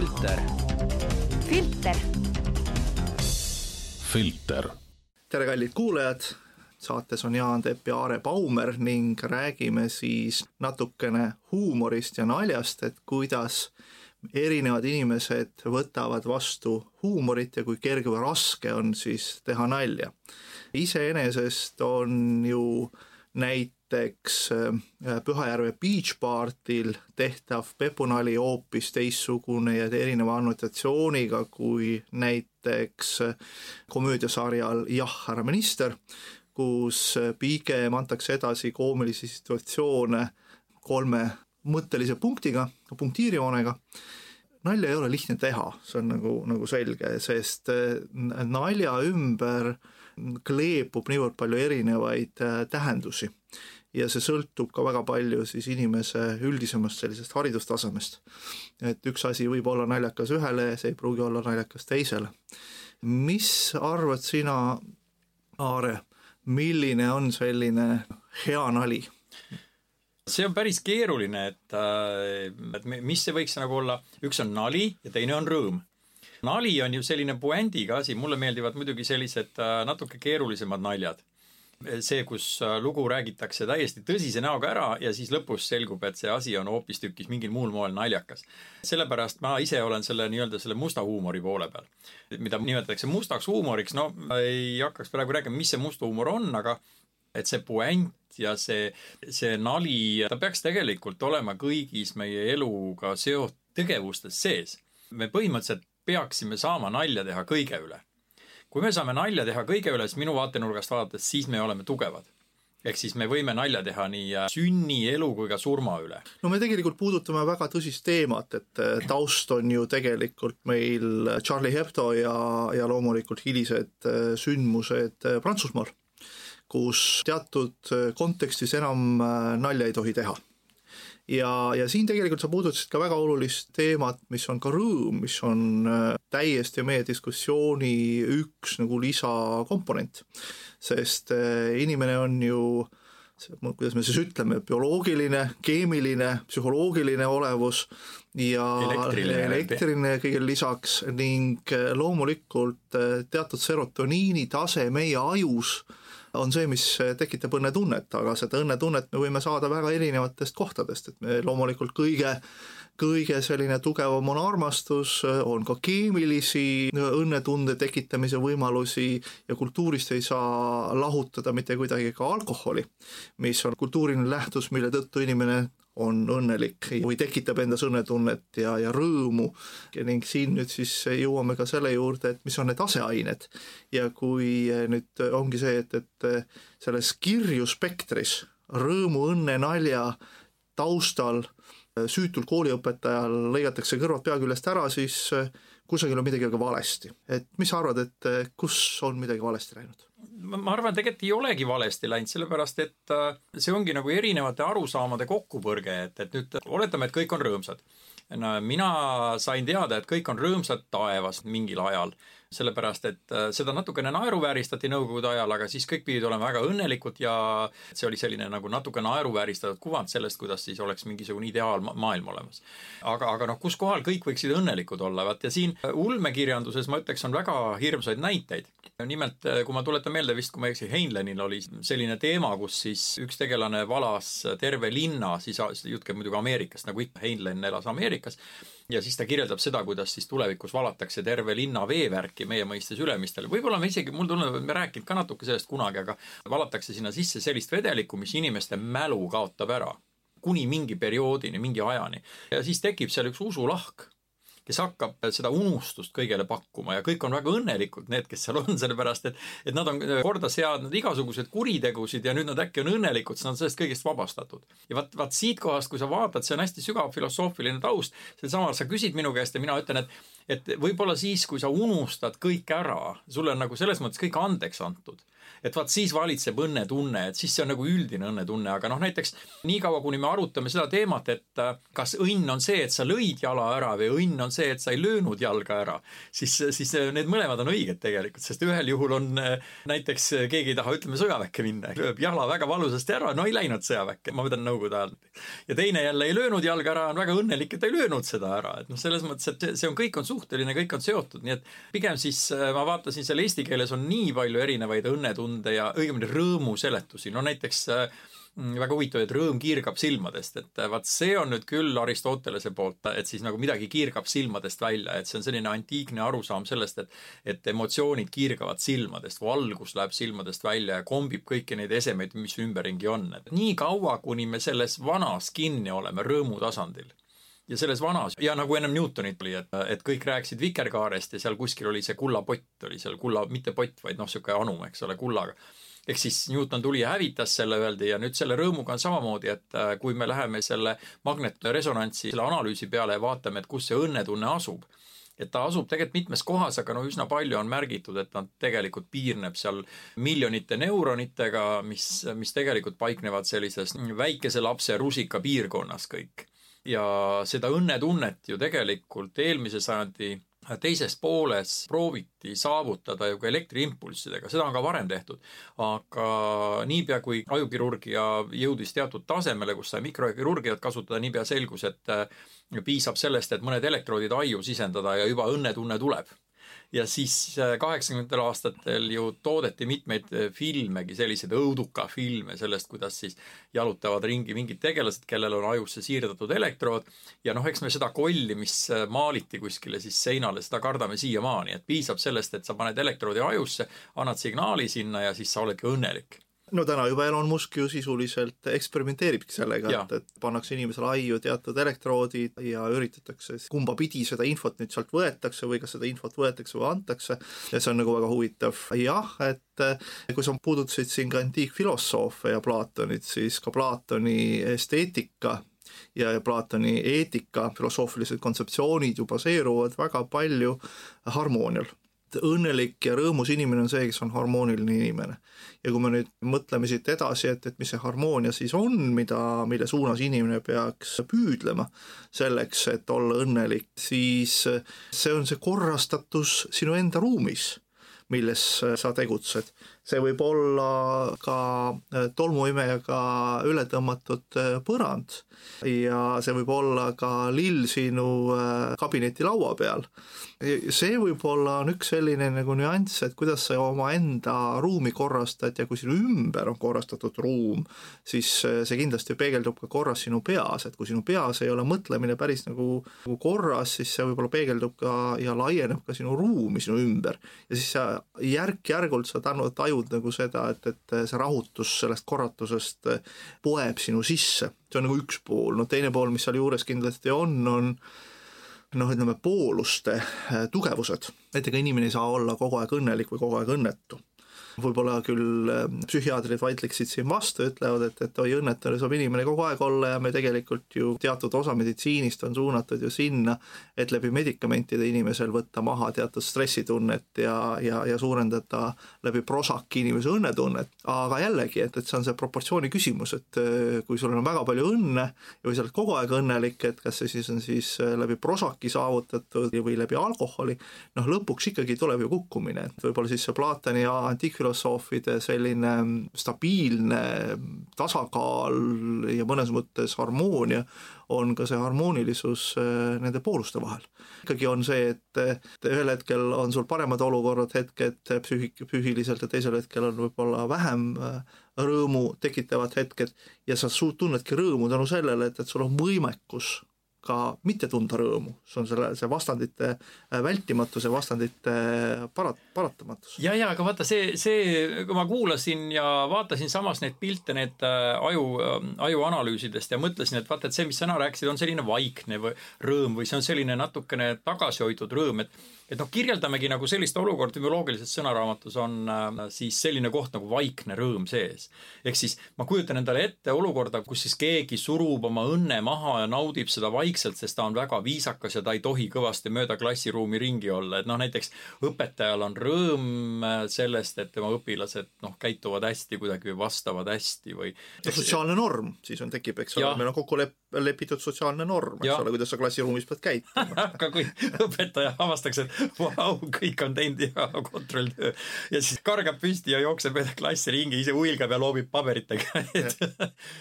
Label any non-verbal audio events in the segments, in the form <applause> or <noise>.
filter. filter. filter. tere, kallid kuulajad saates on Jaan Tepp ja Aare Baumer ning räägime siis natukene huumorist ja naljast, et kuidas erinevad inimesed võtavad vastu huumorit ja kui kerge või raske on siis teha nalja. iseenesest on ju näiteks äh, Pühajärve Beach Partil tehtav pepunali hoopis teistsugune ja erineva annotatsiooniga kui näiteks äh, komöödiasarjal Jah, härra minister, kus pigem antakse edasi koomilisi situatsioone kolme mõttelise punktiga, punktiirjoonega. nalja ei ole lihtne teha, see on nagu, nagu selge, sest äh, nalja ümber kleepub niivõrd palju erinevaid äh, tähendusi ja see sõltub ka väga palju siis inimese üldisemast sellisest haridustasemest. et üks asi võib olla naljakas ühele, see ei pruugi olla naljakas teisele. mis arvad sina, Aare, milline on selline hea nali? see on päris keeruline, et, äh, et mis see võiks nagu olla, üks on nali ja teine on rõõm. nali on ju selline puändiga asi, mulle meeldivad muidugi sellised äh, natuke keerulisemad naljad see, kus äh, lugu räägitakse täiesti tõsise näoga ära ja siis lõpus selgub, et see asi on hoopistükkis mingil muul moel naljakas. sellepärast ma ise olen selle nii-öelda selle musta huumori poole peal, mida nimetatakse mustaks huumoriks, no ma ei hakkaks praegu rääkima, mis see must huumor on, aga et see puänt ja see, see nali, ta peaks tegelikult olema kõigis meie eluga seotud tegevustes sees. me põhimõtteliselt peaksime saama nalja teha kõige üle kui me saame nalja teha kõige üle, siis minu vaatenurgast vaadates, siis me oleme tugevad ehk siis me võime nalja teha nii äh, sünni, elu kui ka surma üle. no me tegelikult puudutame väga tõsist teemat, et äh, taust on ju tegelikult meil Charlie Hebdo ja, ja loomulikult hilised äh, sündmused Prantsusmaal, kus teatud kontekstis enam nalja ei tohi teha ja, ja siin tegelikult sa puudutasid ka väga olulist teemat, mis on ka rõõm, mis on äh, täiesti meie diskussiooni üks nagu lisakomponent. sest äh, inimene on ju kuidas me siis ütleme, bioloogiline, keemiline, psühholoogiline olevus ja elektriline, elektriline kõigele lisaks ning äh, loomulikult teatud serotoniini tase meie ajus on see, mis tekitab õnnetunnet, aga seda õnnetunnet me võime saada väga erinevatest kohtadest, et me loomulikult kõige kõige selline tugevam on armastus, on ka keemilisi õnnetunde tekitamise võimalusi ja kultuurist ei saa lahutada mitte kuidagi ka alkoholi, mis on kultuuriline lähtus, mille tõttu inimene on õnnelik või tekitab endas õnnetunnet ja, ja rõõmu ning siin nüüd siis jõuame ka selle juurde, et mis on need aseained ja kui nüüd ongi see, et, et selles kirjuspektris rõõmu, õnne, nalja taustal süütul kooliõpetajal lõigatakse kõrvad pea küljest ära, siis kusagil on midagi väga valesti. et mis sa arvad, et kus on midagi valesti läinud? Ma arvan, tegelikult ei olegi valesti läinud, sellepärast et äh, see ongi nagu erinevate arusaamade kokkupõrge, et, et nüüd oletame, et kõik on rõõmsad. no mina sain teada, et kõik on rõõmsad taevas mingil ajal sellepärast et äh, seda natukene naeruvääristati nõukogude ajal, aga siis kõik pidid olema väga õnnelikud ja see oli selline nagu natuke naeruvääristatud kuvand sellest, kuidas siis oleks mingisugune ideaalmaailm olemas. aga, aga noh, kus kohal kõik võiksid õnnelikud olla, vaat ja siin ulmekirjanduses ma ütleks, on väga hirmsaid näiteid. nimelt, äh, kui ma tuletan meelde vist, kui ma ei eksi, Heinleinil oli selline teema, kus siis üks tegelane valas terve linna, siis jutt käib muidugi Ameerikast, nagu ikka Heinlein elas Ameerikas ja siis ta kirjeldab seda, kuidas siis tulevikus valatakse terve linna veevärki meie mõistes Ülemistel. võib-olla me isegi, mul tundub, et me rääkinud ka natuke sellest kunagi, aga valatakse sinna sisse sellist vedelikku, mis inimeste mälu kaotab ära kuni mingi perioodini, mingi ajani. ja siis tekib seal üks usulahk kes hakkab seda unustust kõigele pakkuma ja kõik on väga õnnelikud, need, kes seal on, <laughs> sellepärast et, et nad on korda seadnud igasuguseid kuritegusid ja nüüd nad äkki on õnnelikud, sest nad on sellest kõigest vabastatud. ja vaat, vaat siitkohast, kui sa vaatad, see on hästi sügav filosoofiline taust, seesama, sa küsid minu käest ja mina ütlen, et et võib-olla siis, kui sa unustad kõik ära, sulle on nagu selles mõttes kõik andeks antud et vaat siis valitseb õnnetunne, et siis see on nagu üldine õnnetunne, aga noh, näiteks niikaua, kuni me arutame seda teemat, et äh, kas õnn on see, et sa lõid jala ära või õnn on see, et sa ei löönud jalga ära, siis, siis need mõlemad on õiged tegelikult, sest ühel juhul on äh, näiteks keegi ei taha, ütleme, sõjaväkke minna, lööb jala väga valusasti ära, no ei läinud sõjaväkke, ma mõtlen Nõukogude ajal. ja teine jälle ei löönud jalga ära, on väga õnnelik, et ei löönud seda ära, et noh, selles mõttes, et see on, kõik on suhteline, kõik on seotud, nii et pigem siis ma vaatasin seal eesti keeles on nii palju erinevaid õnnetunde ja õigemini rõõmuseletusi, no näiteks mm, väga huvitav, et rõõm kiirgab silmadest, et vaat see on nüüd küll Aristotelese poolt, et siis nagu midagi kiirgab silmadest välja, et see on selline antiikne arusaam sellest, et et emotsioonid kiirgavad silmadest, valgus läheb silmadest välja ja kombib kõiki neid esemeid, mis ümberringi on, et nii kaua, kuni me selles vanas kinni oleme rõõmu tasandil ja selles vanas ja nagu ennem Newtonit oli, et, et kõik rääkisid vikerkaarest ja seal kuskil oli see kullapott oli seal kulla, mitte pott, vaid noh, niisugune anum, eks ole, kullaga. ehk siis Newton tuli ja hävitas selle, öeldi, ja nüüd selle rõõmuga on samamoodi, et äh, kui me läheme selle magnetresonantsi, selle analüüsi peale ja vaatame, et kus see õnnetunne asub et ta asub tegelikult mitmes kohas, aga no üsna palju on märgitud, et ta tegelikult piirneb seal miljonite neuronitega, mis, mis tegelikult paiknevad sellises väikese lapse rusika piirkonnas kõik ja seda õnnetunnet ju tegelikult eelmise sajandi teises pooles prooviti saavutada ju ka elektriimpulssidega, seda on ka varem tehtud. aga niipea, kui ajukirurgia jõudis teatud tasemele, kus sai mikrokirurgiat kasutada, niipea selgus, et piisab sellest, et mõned elektroodid aiu sisendada ja juba õnnetunne tuleb ja siis äh, kaheksakümnendatel aastatel ju toodeti mitmeid äh, filmegi, selliseid õudukafilme sellest, kuidas siis jalutavad ringi mingid tegelased, kellel on ajusse siirdatud elektrood. ja noh, eks me seda kolli, mis äh, maaliti kuskile siis seinale, seda kardame siiamaani, et piisab sellest, et sa paned elektroodi ajusse, annad signaali sinna ja siis sa oledki õnnelik no täna juba Elon Musk ju sisuliselt eksperimenteeribki sellega, et, et pannakse inimesele aiu teatud elektroodid ja üritatakse kumba pidi seda infot nüüd sealt võetakse või kas seda infot võetakse või antakse. Ja see on nagu väga huvitav. jah, et kui sa puudutasid siin ka antiikfilosoofe ja Platonit, siis ka Platoni esteetika ja Platoni eetika, filosoofilised kontseptsioonid ju baseeruvad väga palju harmoonial õnnelik ja rõõmus inimene on see, kes on harmooniline inimene. ja kui me nüüd mõtleme siit edasi, et, et mis see harmoonia siis on, mida, mille suunas inimene peaks püüdlema selleks, et olla õnnelik, siis see on see korrastatus sinu enda ruumis milles sa tegutsed. See võib olla ka tolmuimejaga üle tõmmatud põrand. Ja see võib olla ka lill sinu kabineti laua peal. See võib-olla on üks selline nagu nüanss, et kuidas sa omaenda ruumi korrastad ja kui sinu ümber on korrastatud ruum, siis see kindlasti peegeldub ka korras sinu peas, et kui sinu peas ei ole mõtlemine päris nagu, nagu korras, siis see võib-olla peegeldub ka ja laieneb ka sinu ruumi sinu ümber. ja siis sa järk-järgult sa tajud nagu seda, et, et see rahutus sellest korratusest poeb sinu sisse, see on nagu üks pool, no teine pool, mis seal juures kindlasti on, on noh, ütleme pooluste äh, tugevused, et ega inimene ei saa olla kogu aeg õnnelik või kogu aeg õnnetu võib-olla küll äh, psühhiaatrid vaidleksid siin vastu, ütlevad, et, et oi, õnnetu saab inimene kogu aeg olla ja me tegelikult ju teatud osa meditsiinist on suunatud ju sinna, et läbi medikamentide inimesel võtta maha teatud stressitunnet ja, ja, ja suurendada läbi prosaki inimese õnnetunnet. aga jällegi, et, et see on see proportsiooni küsimus, et äh, kui sul on väga palju õnne või sa oled kogu aeg õnnelik, et kas see siis on siis äh, läbi prosaki saavutatud või läbi alkoholi, noh lõpuks ikkagi tuleb ju kukkumine, et võib-olla siis see Platoni ja antiikfilosoofi filosoofide selline stabiilne tasakaal ja mõnes mõttes harmoonia on ka see harmoonilisus äh, nende pooluste vahel. ikkagi on see, et ühel hetkel on sul paremad olukorrad, hetked psüühik-, psüühiliselt ja teisel hetkel on võib-olla vähem äh, rõõmu tekitavad hetked ja sa tunnedki rõõmu tänu sellele, et, et sul on võimekus ka mitte tunda rõõmu, see on selle, see vastandite äh, vältimatus ja vastandite äh, parat-, paratamatus. ja, ja aga vaata see, see, kui ma kuulasin ja vaatasin samas neid pilte, need äh, aju, ajuanalüüsidest ja mõtlesin, et vaata, et see, mis sina rääkisid, on selline vaikne või rõõm või see on selline natukene tagasihoitud rõõm, et et noh, kirjeldamegi nagu sellist olukorda, bioloogilises sõnaraamatus on äh, siis selline koht nagu vaikne rõõm sees. ehk siis ma kujutan endale ette olukorda, kus siis keegi surub oma õnne maha ja naudib seda vaikselt, sest ta on väga viisakas ja ta ei tohi kõvasti mööda klassiruumi ringi olla, et noh, näiteks õpetajal on rõõm äh, sellest, et tema õpilased noh, käituvad hästi kuidagi või vastavad hästi või no sotsiaalne norm siis on, tekib, eks ole, meil on kokku lep-, lepitud sotsiaalne norm, eks ole, kuidas sa klassiruumis pead käituma. <laughs> Aga kui õpetaja avastaks, et vau, kõik on teinud hea kontrolltöö ja siis kargab püsti ja jookseb mööda klassi ringi, ise huilgab ja loobib paberitega <laughs> et,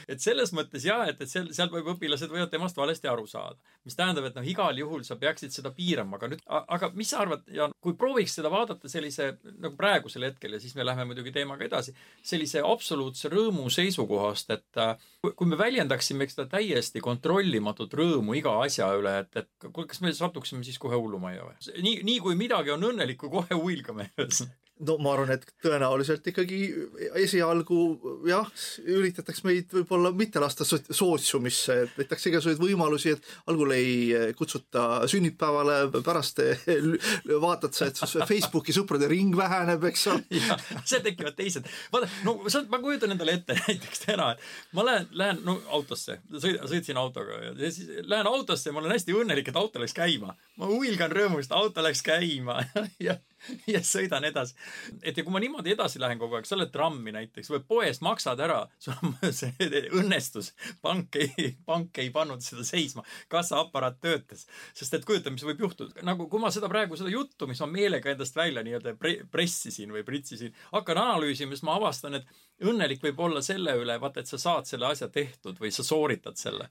et selles mõttes jaa, et, et seal, seal võib õpilased võivad temast valesti aru saada. mis tähendab, et noh, igal juhul sa peaksid seda piirama, aga nüüd, aga mis sa arvad, Jaan, kui prooviks seda vaadata sellise nagu praegusel hetkel ja siis me läheme muidugi teemaga edasi, sellise absoluutse rõõmu seisukohast, et äh, kui me väljendaksime seda täiesti kontrollimatut rõõmu iga asja üle, et, et kas me satuksime siis kohe hullumajja või? nii, nii kui midagi on õnnelik, kui kohe huilgame no ma arvan, et tõenäoliselt ikkagi esialgu jah, üritatakse meid võib-olla mitte lasta sootsiumisse, et võetakse igasuguseid võimalusi, et algul ei kutsuta sünnipäevale, pärast <laughs> vaatad sa, et Facebooki sõprade ring väheneb, eks ole. <laughs> seal tekivad teised, vaata, no sa, ma kujutan endale ette <laughs> näiteks täna, et ma lähen, lähen no autosse, sõitsin autoga ja siis lähen autosse ja ma olen hästi õnnelik, et auto läks käima. ma huilgan rõõmust, auto läks käima ja <laughs> ja sõidan edasi. et ja kui ma niimoodi edasi lähen kogu aeg, sa oled trammi näiteks või poes maksad ära, <laughs> sul on see õnnestus, pank ei, pank ei pannud seda seisma, kassaaparaat töötas. sest et kujuta, mis võib juhtuda, nagu kui ma seda praegu, seda juttu, mis ma meelega endast välja nii-öelda pre pressisin või pritsisin, hakkan analüüsima, siis ma avastan, et õnnelik võib olla selle üle, vaata, et sa saad selle asja tehtud või sa sooritad selle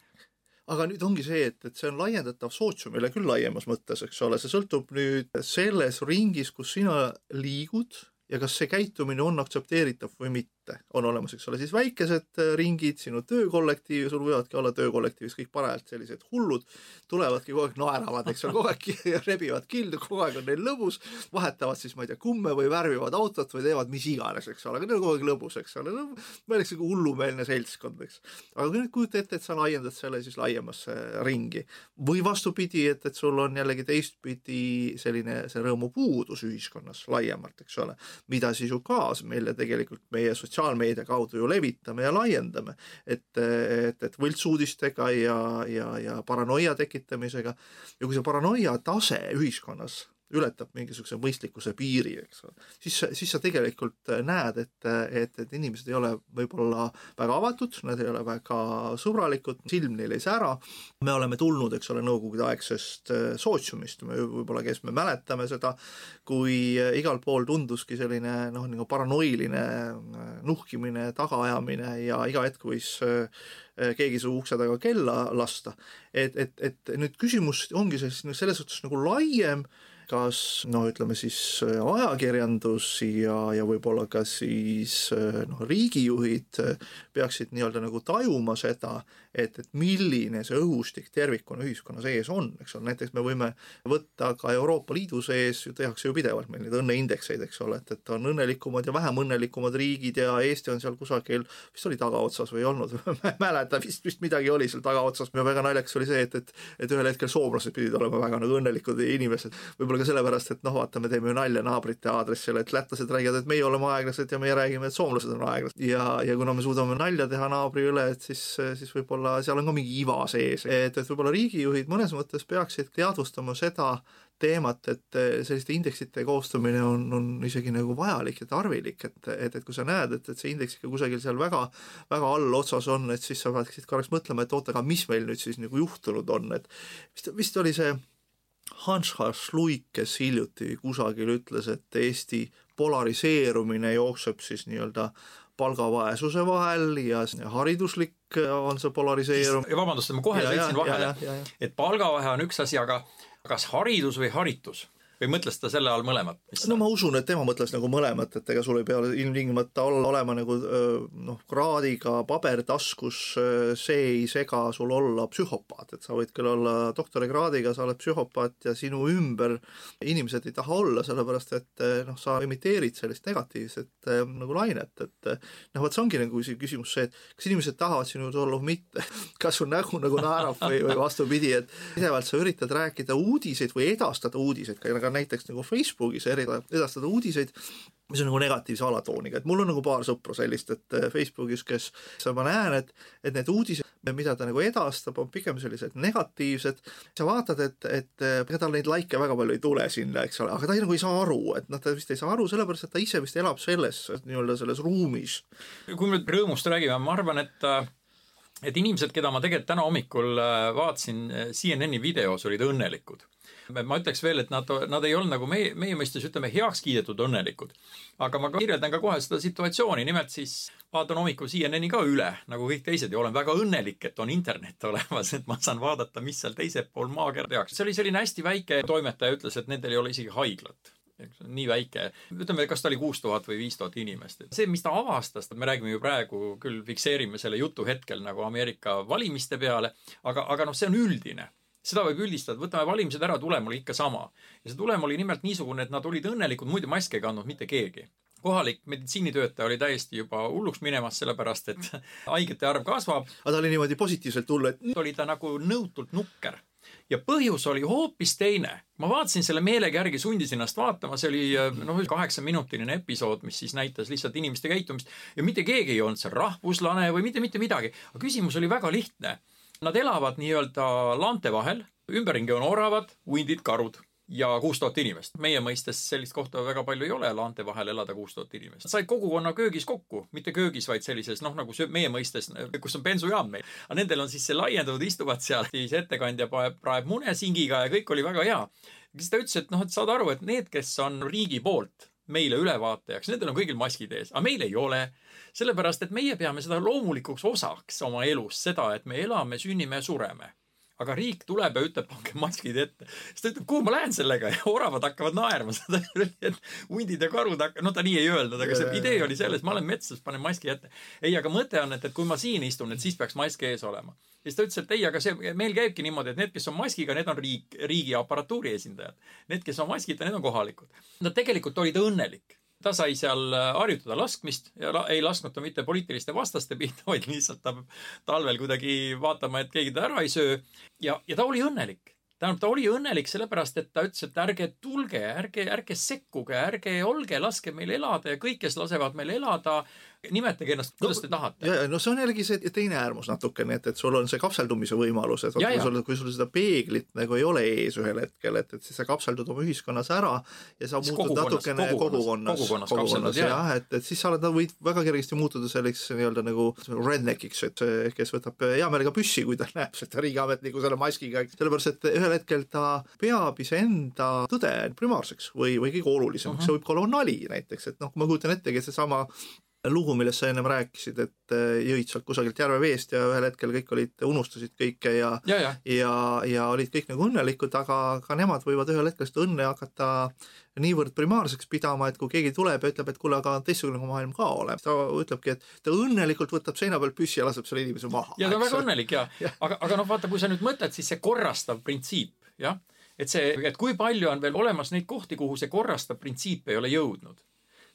aga nüüd ongi see, et, et see on laiendatav sootsiumile küll laiemas mõttes, eks ole, see sõltub nüüd selles ringis, kus sina liigud ja kas see käitumine on aktsepteeritav või mitte ette on olemas, eks ole, siis väikesed äh, ringid, sinu töökollektiiv, sul võivadki olla töökollektiivis kõik parajalt sellised hullud, tulevadki kogu aeg naeravad, eks ole, kogu aeg <laughs> rebivad kildu, kogu aeg on neil lõbus, vahetavad siis, ma ei tea, kumme või värvivad autot või teevad mis iganes, eks ole, aga neil on kogu aeg lõbus, eks ole, no meil oleks nagu hullumeelne seltskond, eks. aga kui nüüd kujuta ette, et sa laiendad selle siis laiemasse ringi või vastupidi, et, et sul on jällegi teistpidi selline see rõõmupuudus ühiskonnas laiemalt, eks ole, mida siis ju kaasa meile tegelikult meie sotsiaalne sotsiaalmeedia kaudu ju levitame ja laiendame. et, et, et võltsuudistega ja, ja, ja paranoia tekitamisega ja kui see paranoia tase ühiskonnas ületab mingisuguse mõistlikkuse piiri, eks ole, siis, siis sa tegelikult näed, et, et, et inimesed ei ole võib-olla väga avatud, nad ei ole väga sõbralikud, silm neil ei sära. me oleme tulnud, eks ole, nõukogudeaegsest äh, sootsiumist, me võib-olla, kes me mäletame seda, kui igal pool tunduski selline noh, nagu paranoiline äh, nuhkimine, tagaajamine ja iga hetk võis äh, keegi su ukse taga kella lasta. et, et, et nüüd küsimus ongi selles, selles suhtes nagu laiem kas noh, ütleme siis äh, ajakirjandus ja, ja võib-olla ka siis äh, noh, riigijuhid äh, peaksid nii-öelda nagu tajuma seda, et, et milline see õhustik tervikuna ühiskonna sees on, eks ole, näiteks me võime võtta ka Euroopa Liidu sees ju tehakse ju pidevalt meil neid õnneindekseid, eks ole, et, et on õnnelikumad ja vähem õnnelikumad riigid ja Eesti on seal kusagil, vist oli tagaotsas või ei olnud <laughs> ma ei mäleta, vist, vist midagi oli seal tagaotsas, väga naljakas oli see, et, et et ühel hetkel soomlased pidid olema väga nagu õnnelikud inimesed, võib-olla ka sellepärast, et noh, vaata, me teeme ju nalja naabrite aadressil, et lätlased räägivad, et meie oleme aeglased ja meie räägime, et soomlased on aeglased. Ja, ja kuna me suudame nalja teha naabri üle, et siis, siis võib-olla võib-olla seal on ka mingi iva sees, et, et võib-olla riigijuhid mõnes mõttes peaksid teadvustama seda teemat, et selliste indeksite koostamine on, on isegi nagu vajalik ja tarvilik, et, et, et kui sa näed, et, et see indeks ikka kusagil seal väga, väga allotsas on, et siis sa peaksid korraks mõtlema, et oota, aga mis meil nüüd siis nagu juhtunud on, et vist, vist oli see Hans Harsluik, kes hiljuti kusagil ütles, et Eesti polariseerumine jookseb siis nii-öelda palgavaesuse vahel ja hariduslik on see polariseerumine. vabandust, ma kohe sõitsin vahele, et palgavahe on üks asi, aga kas haridus või haritus? Või mõtles ta selle all mõlemat? no ma usun, et tema mõtles nagu mõlemat, et ega sul ei pea ilmtingimata olla, olema nagu noh, kraadiga paber taskus, see ei sega sul olla psühhopaat, et sa võid küll olla doktorikraadiga, sa oled psühhopaat ja sinu ümber inimesed ei taha olla, sellepärast et noh, sa imiteerid sellist negatiivset nagu lainet, et noh, vot see ongi nagu küsimus see, et kas inimesed tahavad sinu olla või mitte. <laughs> kas su nägu nagu naerab või, või vastupidi, et pidevalt sa üritad rääkida uudiseid või edastada uudiseid, ka näiteks nagu Facebookis edastada uudiseid, mis on nagu negatiivse alatooniga, et mul on nagu paar sõpra sellist, et äh, Facebookis, kes, ma näen, et, et need uudised, mida ta nagu edastab, on pigem sellised negatiivsed, sa vaatad, et, et äh, ega tal neid likee väga palju ei tule sinna, eks ole, aga ta ei, nagu ei saa aru, et noh, ta vist ei saa aru, sellepärast et ta ise vist elab selles nii-öelda selles ruumis. kui me rõõmust räägime, ma arvan, et äh, et inimesed, keda ma tegelikult täna hommikul vaatasin CNN-i videos, olid õnnelikud ma ütleks veel, et nad, nad ei olnud nagu meie, meie mõistes ütleme heaks kiidetud õnnelikud. aga ma kirjeldan ka kohe seda situatsiooni, nimelt siis vaatan hommikul CNN-i ka üle, nagu kõik teised ja olen väga õnnelik, et on internet <laughs> olemas, et ma saan vaadata, mis seal teisel pool maakera tehakse. see oli selline hästi väike, toimetaja ütles, et nendel ei ole isegi haiglat nii väike, ütleme, kas ta oli kuus tuhat või viis tuhat inimest, et see, mis ta avastas, me räägime ju praegu küll fikseerime selle jutu hetkel nagu Ameerika valimiste peale, aga, aga noh, see on üldine seda võib üldistada, võtame valimised ära, tulem oli ikka sama. ja see tulem oli nimelt niisugune, et nad olid õnnelikud, muide maske ei kandnud mitte keegi kohalik meditsiinitöötaja oli täiesti juba hulluks minemas, sellepärast et <laughs> haigete arv kasvab. aga ta oli niimoodi positiivselt hullu, et oli ta nagu nõutult nukker. ja põhjus oli hoopis teine. ma vaatasin selle meelega järgi, sundisin ennast vaatama, see oli noh, kaheksaminutiline episood, mis siis näitas lihtsalt inimeste käitumist ja mitte keegi ei olnud seal rahvuslane või mitte, mitte midagi. aga küsimus oli väga lihtne Nad elavad nii-öelda laante vahel, ümberringi on oravad, hundid, karud ja kuus tuhat inimest. meie mõistes sellist kohta väga palju ei ole, laante vahel elada kuus tuhat inimest. said kogukonna köögis kokku, mitte köögis, vaid sellises noh, nagu meie mõistes, kus on bensujaam meil. aga nendel on siis see laiendatud, istuvad seal, siis ettekandja praeb, praeb mune singiga ja kõik oli väga hea. siis ta ütles, et noh, et saad aru, et need, kes on riigi poolt meile ülevaatajaks, nendel on kõigil maskid ees, aga meil ei ole. Sellepärast, et meie peame seda loomulikuks osaks oma elus, seda, et me elame, sünnime ja sureme aga riik tuleb ja ütleb, pange maskid ette. siis ta ütleb, kuhu ma lähen sellega ja oravad hakkavad naerma <laughs> seda, et hundid ja karud hakkavad, no ta nii ei öelnud, aga see idee oli selles, ma olen metsas, panen maski ette. ei, aga mõte on, et, et kui ma siin istun, et siis peaks mask ees olema. siis ta ütles, et ei, aga see, meil käibki niimoodi, et need, kes on maskiga, need on riik, riigi aparatuuri esindajad. Need, kes on maskita, need on kohalikud. Nad tegelikult olid õnnelik ta sai seal äh, harjutada laskmist ja la ei lasknud ta mitte poliitiliste vastaste pihta, <laughs> vaid lihtsalt ta talvel kuidagi vaatama, et keegi ta ära ei söö. ja, ja ta oli õnnelik. tähendab, ta oli õnnelik sellepärast, et ta ütles, et ärge tulge, ärge, ärge sekkuge, ärge olge, laske meil elada ja kõik, kes lasevad meil elada, nimetage ennast, kuidas no, te tahate. ja, ja no see on jällegi see teine äärmus natukene, et, et sul on see kapseldumise võimalus, et ja, kui sul, kui sul seda peeglit nagu ei ole ees ühel hetkel, et, et siis sa kapseldud oma ühiskonnas ära ja sa muutud natukene kogukonnas, kogukonnas, kogukonnas jah ja,, et, et siis sa oled, võid väga kergesti muutuda selliseks nii-öelda nagu redneckiks, et kes võtab hea meelega püssi, kui ta näeb seda riigiametnikku selle maskiga, sellepärast et ühel hetkel ta peab iseenda tõde primaarseks või, või kõige olulisemaks. Uh, -huh. see võib ka olla nali näiteks, et noh, ma kujutan ettegi seesama lugu, millest sa ennem rääkisid, et äh, jõid sealt kusagilt järveveest ja ühel hetkel kõik olid, unustasid kõike ja ja, ja. ja, ja olid kõik nagu õnnelikud, aga ka nemad võivad ühel hetkel seda õnne hakata niivõrd primaarseks pidama, et kui keegi tuleb ja ütleb, et kuule, aga teistsugune maailm ka olemas, ta ütlebki, et ta õnnelikult võtab seina pealt püssi ja laseb selle inimese maha. ja ta on väga õnnelik ja, ja., aga, aga noh, vaata, kui sa nüüd mõtled, siis see korrastav printsiip, jah, et see, et kui palju on veel olemas neid kohti, kuhu see korrastav printsiip ei ole jõudnud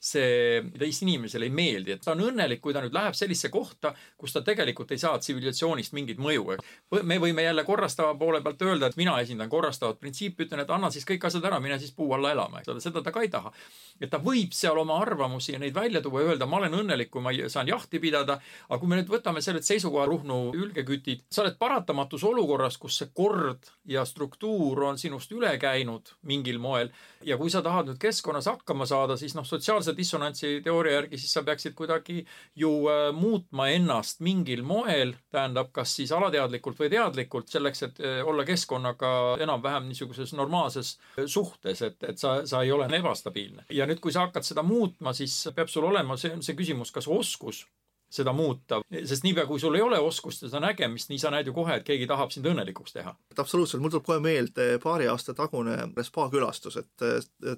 see teist inimesele ei meeldi, et ta on õnnelik, kui ta nüüd läheb sellisesse kohta, kus ta tegelikult ei saa tsivilisatsioonist mingit mõju. me võime jälle korrastava poole pealt öelda, et mina esindan korrastavat printsiipi, ütlen, et anna siis kõik asjad ära, mine siis puu alla elama, eks ole, seda ta ka ei taha. et ta võib seal oma arvamusi ja neid välja tuua ja öelda, ma olen õnnelik, kui ma saan jahti pidada, aga kui me nüüd võtame sellelt seisukoha, Ruhnu ülgekütid, sa oled paratamatus olukorras, kus see kord ja struktuur on sinust üle käinud mingil moel ja kui sa tahad nüüd keskkonnas hakkama saada, siis noh, sotsiaalse sotsiaalse dissonantsi teooria järgi siis sa peaksid kuidagi ju äh, muutma ennast mingil moel, tähendab, kas siis alateadlikult või teadlikult, selleks, et äh, olla keskkonnaga enam-vähem niisuguses normaalses äh, suhtes, et, et sa, sa ei ole ebastabiilne. ja nüüd, kui sa hakkad seda muutma, siis peab sul olema, see see küsimus, kas oskus seda muuta, sest niipea, kui sul ei ole oskust ja seda nägemist, nii sa näed ju kohe, et keegi tahab sind õnnelikuks teha. absoluutselt, mul tuleb kohe meelde paari aasta tagune spa külastus, et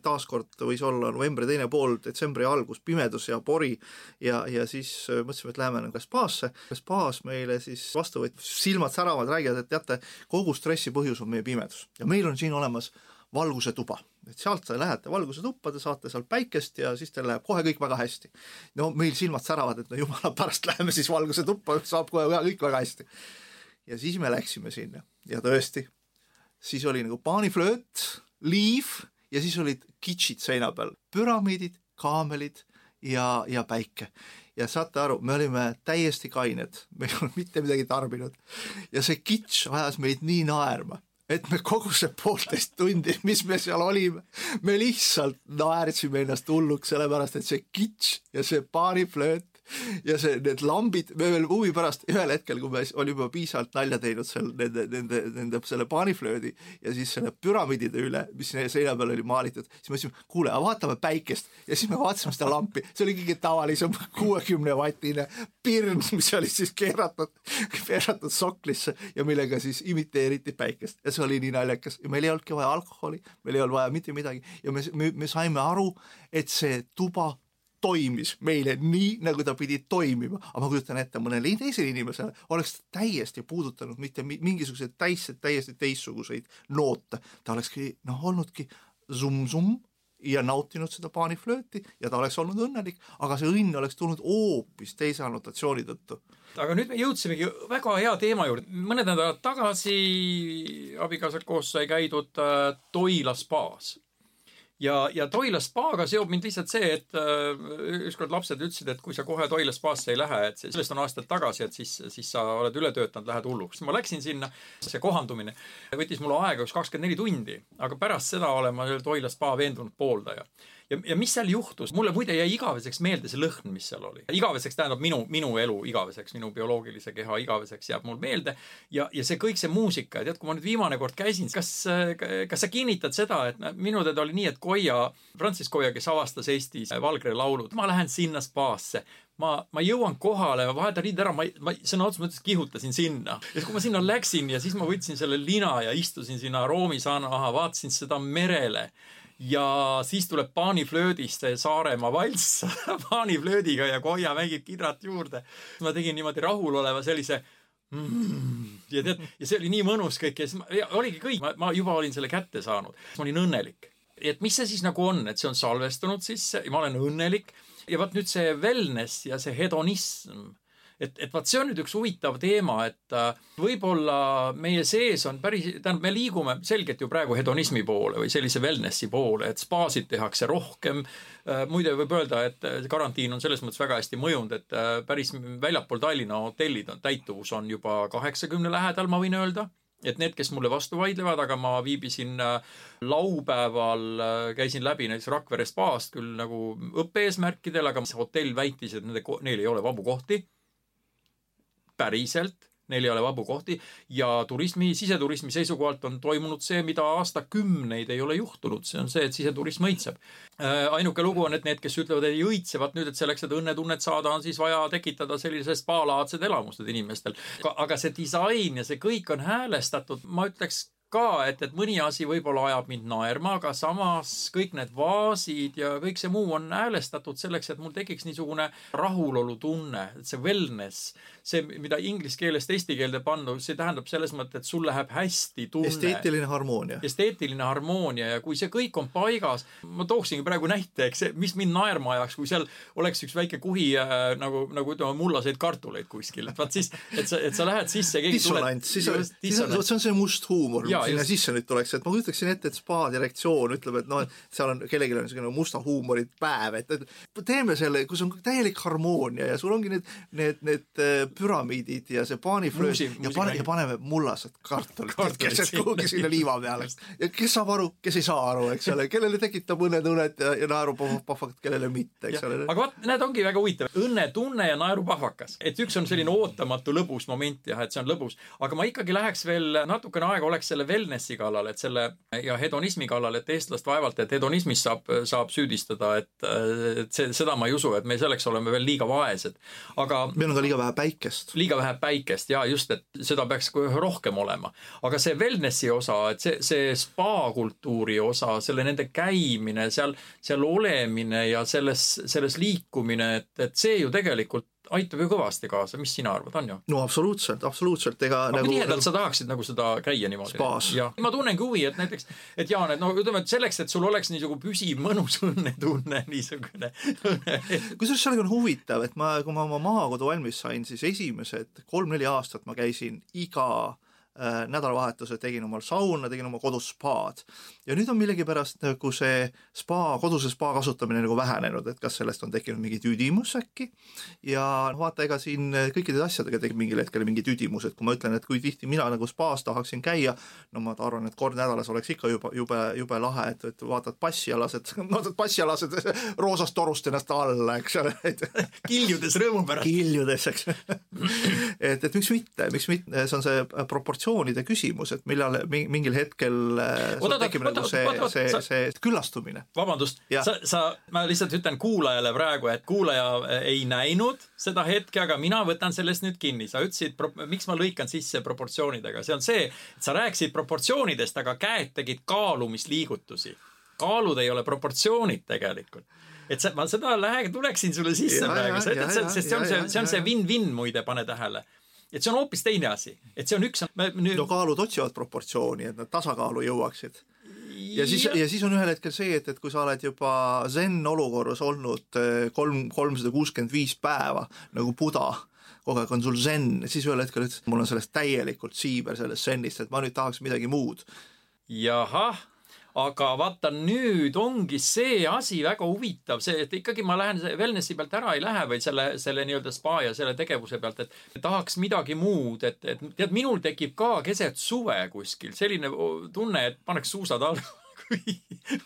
taaskord võis olla novembri teine pool, detsembri algus, pimedus ja pori ja, ja siis mõtlesime, et läheme nagu spaasse. spaas meile siis vastu võttis, silmad säravad, räägivad, et teate, kogu stressi põhjus on meie pimedus ja meil on siin olemas valguse tuba, et sealt te lähete valguse tuppa, te saate seal päikest ja siis teil läheb kohe kõik väga hästi. no meil silmad säravad, et no jumala pärast <laughs> läheme siis valguse tuppa, saab kohe kõik väga hästi. ja siis me läksime sinna ja tõesti, siis oli nagu paaniflööt, liiv ja siis olid kitšid seina peal, püramiidid, kaamelid ja, ja päike. ja saate aru, me olime täiesti kained, me ei olnud mitte midagi tarbinud ja see kitš ajas meid nii naerma et me kogu see poolteist tundi, mis me seal olime, me lihtsalt naersime ennast hulluks, sellepärast et see kitš ja see paariflööt <laughs> ja see, need lambid, me veel huvi pärast ühel hetkel, kui me olime juba piisavalt nalja teinud seal nende, nende, nende selle paaniflöödi ja siis selle püramiidide üle, mis seina peal oli maalitud, siis me ütlesime, kuule, vaatame päikest. Ja siis me vaatasime seda lampi, see oli kõige tavalisem <laughs> kuuekümne vatine pirn, mis oli siis keeratud, keeratud soklisse ja millega siis imiteeriti päikest. Ja see oli nii naljakas. Ja meil ei olnudki vaja alkoholi, meil ei olnud vaja mitte midagi. Ja me, me, me saime aru, et see tuba toimis meile nii, nagu ta pidi toimima, aga ma kujutan ette, mõnele teisele inimesele oleks täiesti puudutanud mitte mingisuguseid täis, täiesti teistsuguseid noote, ta olekski noh, olnudki summ-summ ja nautinud seda paaniflööti ja ta oleks olnud õnnelik, aga see õnn oleks tulnud hoopis teise annotatsiooni tõttu. aga nüüd me jõudsimegi väga hea teema juurde. mõned nädalad tagasi abikaasaga koos sai käidud äh, Toila spaas ja, ja Toila spaaga seob mind lihtsalt see, et äh, ükskord lapsed ütlesid, et kui sa kohe Toila spaasse ei lähe, et sellest on aastaid tagasi, et siis, siis sa oled üle töötanud, lähed hulluks. ma läksin sinna, see kohandumine võttis mulle aega üks kakskümmend neli tundi, aga pärast seda olen ma Toila spa veendunud pooldaja ja, ja mis seal juhtus, mulle muide jäi igaveseks meelde see lõhn, mis seal oli. igaveseks tähendab minu, minu elu igaveseks, minu bioloogilise keha igaveseks jääb mul meelde. ja, ja see kõik see muusika tead, kui ma nüüd viimane kord käisin, kas, kas sa kinnitad seda, et minu teada oli nii, et Koia, Francis Koia, kes avastas Eestis Valgre laulud, ma lähen sinna spaasse ma, ma jõuan kohale, ma vahetan riided ära, ma, ma sõna otseses mõttes kihutasin sinna. ja kui ma sinna läksin ja siis ma võtsin selle lina ja istusin sinna roomisaana taha, vaatasin seda merele ja siis tuleb paaniflöödist see Saaremaa valss <laughs> paaniflöödiga ja Koia mängib kidrat juurde. ma tegin niimoodi rahuloleva sellise mm, ja tead, ja see oli nii mõnus kõik ja siis ma, ja oligi kõik, ma juba olin selle kätte saanud, ma olin õnnelik. et mis see siis nagu on, et see on salvestunud sisse ja ma olen õnnelik. Ja vot nüüd see wellness ja see hedonism et, et vot see on nüüd üks huvitav teema, et äh, võib-olla meie sees on päris, tähendab, me liigume selgelt ju praegu hedonismi poole või sellise wellnessi poole, et spaasid tehakse rohkem. Äh, muide, võib öelda, et äh, karantiin on selles mõttes väga hästi mõjunud, et päris väljapool Tallinna hotellid on, täituvus on juba kaheksakümne lähedal, ma võin öelda et need, kes mulle vastu vaidlevad, aga ma viibisin laupäeval, käisin läbi näiteks Rakvere spaast küll nagu õppe-eesmärkidel, aga hotell väitis, et nende, neil ei ole vabu kohti päriselt, neil ei ole vabu kohti ja turismi, siseturismi seisukohalt on toimunud see, mida aastakümneid ei ole juhtunud, see on see, et siseturism õitseb. Äh, ainuke lugu on, et need, kes ütlevad, et ei õitse, vaat nüüd, et selleks, et õnnetunnet saada, on siis vaja tekitada sellised spaalaadsed elamused inimestel. aga see disain ja see kõik on häälestatud, ma ütleks ka, et, et mõni asi võib-olla ajab mind naerma, aga samas kõik need vaasid ja kõik see muu on häälestatud selleks, et mul tekiks niisugune rahulolu tunne, et see wellness see, mida inglise keelest eesti keelde panna, see tähendab selles mõttes, et sul läheb hästi tunne. esteetiline harmoonia. esteetiline harmoonia ja kui see kõik on paigas, ma tooksingi praegu näite, eks mis mind naerma ajaks, kui seal oleks üks väike kuhi äh, nagu, nagu ütleme, mullaseid kartuleid kuskil, et vaat siis, et sa, et sa lähed sisse. dissonants, siis on, siis on, see on see must huumor, mis sinna sisse nüüd tuleks, et ma kujutaksin ette, et spa direktsioon ütleb, et noh, seal on, kellelgi on niisugune musta huumori päev, et, teeme selle, kus on täielik harmoonia ja sul ongi need, need, need äh, püramiidid ja see paaniflöös ja pane, ja paneme mullased kartulid keset kuhugi sinna liiva peale. ja kes saab aru, kes ei saa aru, eks ole, kellele tekitab õnnetunnet ja, ja naerupahvakat, kellele mitte, eks ole. aga vot, näed, ongi väga huvitav, õnnetunne ja naerupahvakas, et üks on selline ootamatu lõbus moment jah, et see on lõbus, aga ma ikkagi läheks veel natukene aega oleks selle wellnessi kallal, et selle ja hedonismi kallal, et eestlast vaevalt, et hedonismis saab, saab süüdistada, et, et see, seda ma ei usu, et me selleks oleme veel liiga vaesed. aga meil on ka liiga vähe päikest liiga vähe päikest ja just, et seda peaks rohkem olema. aga see wellnessi osa, et see, see spa kultuuri osa, selle nende käimine seal, seal olemine ja selles, selles liikumine, et, et see ju tegelikult aitab ju kõvasti kaasa, mis sina arvad, on ju? no absoluutselt, absoluutselt, ega aga nagu kui tihedalt sa tahaksid nagu seda käia niimoodi? Jah, ma tunnengi huvi, et näiteks, et Jaan, et no ütleme, et selleks, et sul oleks niisugune püsiv mõnus <laughs> õnnetunne, niisugune kusjuures oli ka huvitav, et ma, kui ma oma maakodu valmis sain, siis esimesed kolm-neli aastat ma käisin iga nädalavahetusel tegin omal sauna, tegin oma kodus spaad. ja nüüd on millegipärast nagu see spa, koduse spa kasutamine nagu vähenenud, et kas sellest on tekkinud mingi tüdimus äkki. ja noh, vaata, ega siin kõikide asjadega tekib mingil hetkel mingi tüdimus, et kui ma ütlen, et kui tihti mina nagu spaas tahaksin käia, no ma arvan, et kord nädalas oleks ikka juba jube, jube lahe, et, et vaatad passi ja lased, <laughs> vaatad passi ja lased <laughs> roosast torust ennast alla, eks ole, <laughs> kiljudes rõõmu pärast. kiljudes, eks et, et miks mitte, miks mitte, see on see proportsioonide küsimus, et millal mi- mingil hetkel äh, sul Oot, oot, tekib nagu see see see küllastumine. vabandust, sa, sa, ma lihtsalt ütlen kuulajale praegu, et kuulaja äh, ei näinud seda hetke, aga mina võtan sellest nüüd kinni. sa ütlesid, miks ma lõikan sisse proportsioonidega, see on see, et sa rääkisid proportsioonidest, aga käed tegid kaalumisliigutusi. kaalud ei ole proportsioonid tegelikult et sa, ma seda lähe-, tuleksin sulle sisse Ja, praegu, sa ütled, sest see on see see on see win-win muide, pane tähele. Et see on hoopis teine asi, et see on üks, nüüd no kaalud otsivad proportsiooni, et nad tasakaalu jõuaksid. ja siis, ja siis on ühel hetkel see, et, et kui sa oled juba zen olukorras olnud eh, kolm, kolmsada kuuskümmend viis päeva nagu buda, kogu aeg on sul zen, siis ühel hetkel ütlesid, mul on sellest täielikult siiber sellest zenist, et ma nüüd tahaks midagi muud. jahah, aga vaata nüüd ongi see asi väga huvitav, see, et ikkagi ma lähen wellnessi pealt ära ei lähe, vaid selle, selle nii-öelda spa ja selle tegevuse pealt, et tahaks midagi muud, et, et tead, minul tekib ka keset suve kuskil selline tunne, et paneks suusad alla <laughs> kui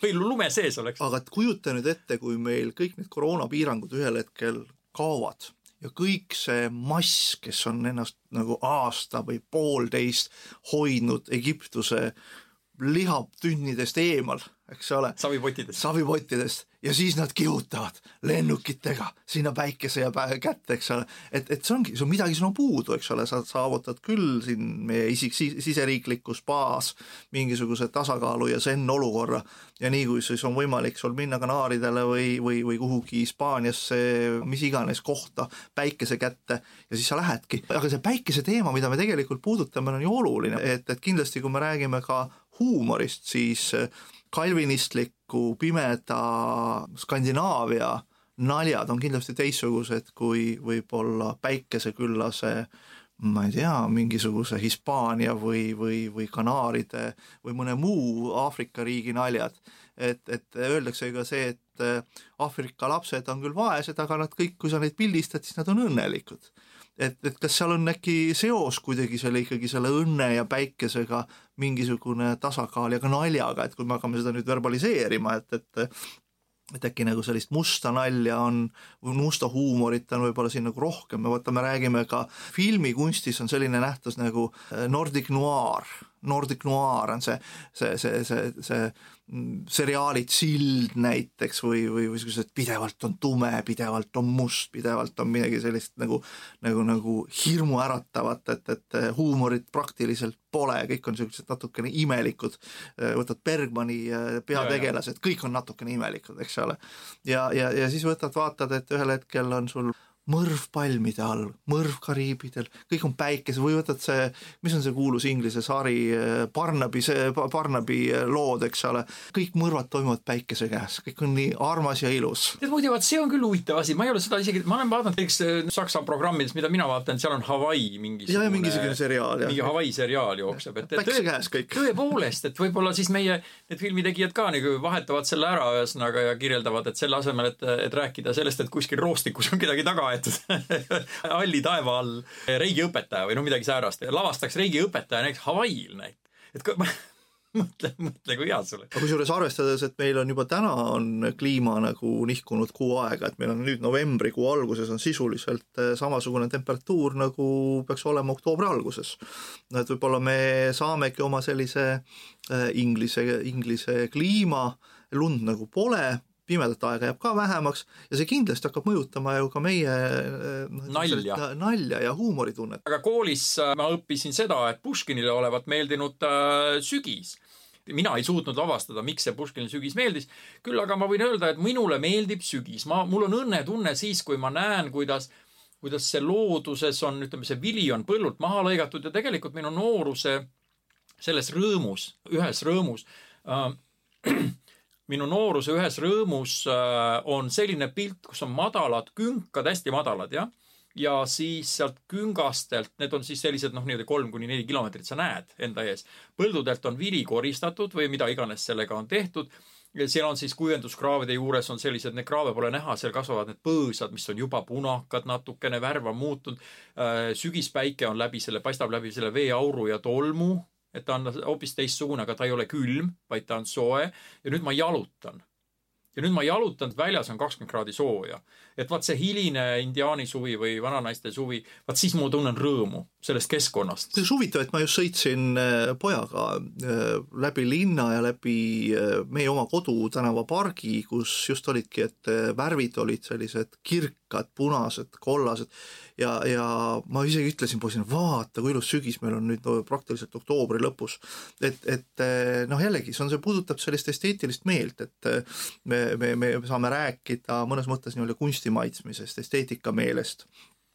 või lume sees oleks. aga kujuta nüüd ette, kui meil kõik need koroonapiirangud ühel hetkel kaovad ja kõik see mass, kes on ennast nagu aasta või poolteist hoidnud Egiptuse lihatünnidest eemal, eks ole, savipottidest. savipottidest. Ja siis nad kihutavad lennukitega sinna päikese ja pä- kätte, eks ole, et, et see ongi, on midagi sinul puudu, eks ole, sa saavutad küll siin meie isik-, siseriiklikus spaas mingisuguse tasakaalu ja zen olukorra. Ja nii kui siis on võimalik sul minna Kanaaridele või, või, või kuhugi Hispaaniasse, mis iganes kohta päikese kätte ja siis sa lähedki, aga see päikese teema, mida me tegelikult puudutame, on ju oluline, et, et kindlasti kui me räägime ka huumorist, siis kalvinistliku pimeda Skandinaavia naljad on kindlasti teistsugused kui võib-olla päikeseküllase ma ei tea, mingisuguse Hispaania või, või, või Kanaaride või mõne muu Aafrika riigi naljad. et, et öeldakse ka see, et äh, Aafrika lapsed on küll vaesed, aga nad kõik, kui sa neid pildistad, siis nad on õnnelikud et, et kas seal on äkki seos kuidagi selle ikkagi selle õnne ja päikesega mingisugune tasakaal ja ka naljaga, et kui me hakkame seda nüüd verbaliseerima, et, et et äkki nagu sellist musta nalja on musta huumorit on võib-olla siin nagu rohkem, me vaatame, räägime ka filmikunstis on selline nähtus nagu äh, Nordic noir, Nordic noir on see, see, see, see, see mm, seriaalid Sild näiteks või, või, või sellised pidevalt on tume, pidevalt on must, pidevalt on midagi sellist nagu nagu, nagu hirmuäratavat, et, et huumorit praktiliselt pole, kõik on niisugused natukene imelikud, võtad Bergmani äh, peategelased, kõik on natukene imelikud, eks ole. ja, ja, ja siis võtad, vaatad, et ühel hetkel on sul mõrv palmide all, mõrv Kariibidel, kõik on päikese või võtad see, mis on see kuulus inglise sari äh, Barnaby, see Barnaby äh, lood, eks ole, kõik mõrvad toimuvad päikese käes, kõik on nii armas ja ilus. tead muidu vaat see on küll huvitav asi, ma ei ole seda isegi, ma olen vaadanud näiteks äh, Saksa programmides, mida mina vaatan, seal on Hawaii mingisugune ja, ja mingisugune seriaal mingi jah. Hawaii seriaal jookseb, et päikese käes kõik. tõepoolest, et võib-olla siis meie need filmitegijad ka nagu vahetavad selle ära ühesõnaga ja kirjeldavad, et selle asemel, et, et rääkida sellest, et kuskil roostikus on kedagi taga aetud <laughs> halli taeva all reigiõpetaja või no midagi säärast, lavastaks reigiõpetaja näiteks Hawaii'l näit-, et kui- <laughs> mõtle, mõtle, kui hea oleks. aga kusjuures arvestades, et meil on juba täna on kliima nagu nihkunud kuu aega, et meil on nüüd novembrikuu alguses on sisuliselt eh, samasugune temperatuur, nagu peaks olema oktoobri alguses. et võib-olla me saamegi oma sellise eh, inglise, inglise kliima, lund nagu pole, pimedat aega jääb ka vähemaks ja see kindlasti hakkab mõjutama ju ka meie eh, noh, Nalja. nalja ja huumoritunnet. aga koolis äh, ma õppisin seda, et Puškinile olevat meeldinud äh, sügis mina ei suutnud avastada, miks see Puškinile sügis meeldis. küll aga ma võin öelda, et minule meeldib sügis, ma, mul on õnnetunne siis, kui ma näen, kuidas kuidas see looduses on, ütleme, see vili on põllult maha lõigatud ja tegelikult minu nooruse selles rõõmus, ühes rõõmus äh, <clears throat> minu nooruse ühes rõõmus äh, on selline pilt, kus on madalad künkad, hästi madalad, jah ja siis sealt küngastelt, need on siis sellised noh, niimoodi kolm kuni neli kilomeetrit sa näed enda ees. põldudelt on vili koristatud või mida iganes sellega on tehtud. seal on siis kuivenduskraavide juures on sellised, neid kraave pole näha, seal kasvavad need põõsad, mis on juba punakad natukene, värv on muutunud. Äh, sügispäike on läbi selle, paistab läbi selle veeauru ja tolmu, et ta on hoopis teistsugune, aga ta ei ole külm, vaid ta on soe. ja nüüd ma jalutan ja nüüd ma jalutan, väljas on kakskümmend kraadi sooja. Et vaat see hiline indiaani suvi või vananaiste suvi, vaat siis ma tunnen rõõmu sellest keskkonnast. on huvitav, et ma just sõitsin äh, pojaga äh, läbi linna ja läbi äh, meie oma kodutänava pargi, kus just olidki, et värvid olid sellised kirkad, punased, kollased ja, ja ma isegi ütlesin poisile, vaata kui ilus sügis meil on nüüd no, praktiliselt oktoobri lõpus. et, et noh, jällegi see on, see puudutab sellist esteetilist meelt, et me, me, me saame rääkida mõnes mõttes nii-öelda kunsti maitsmisest, esteetika meelest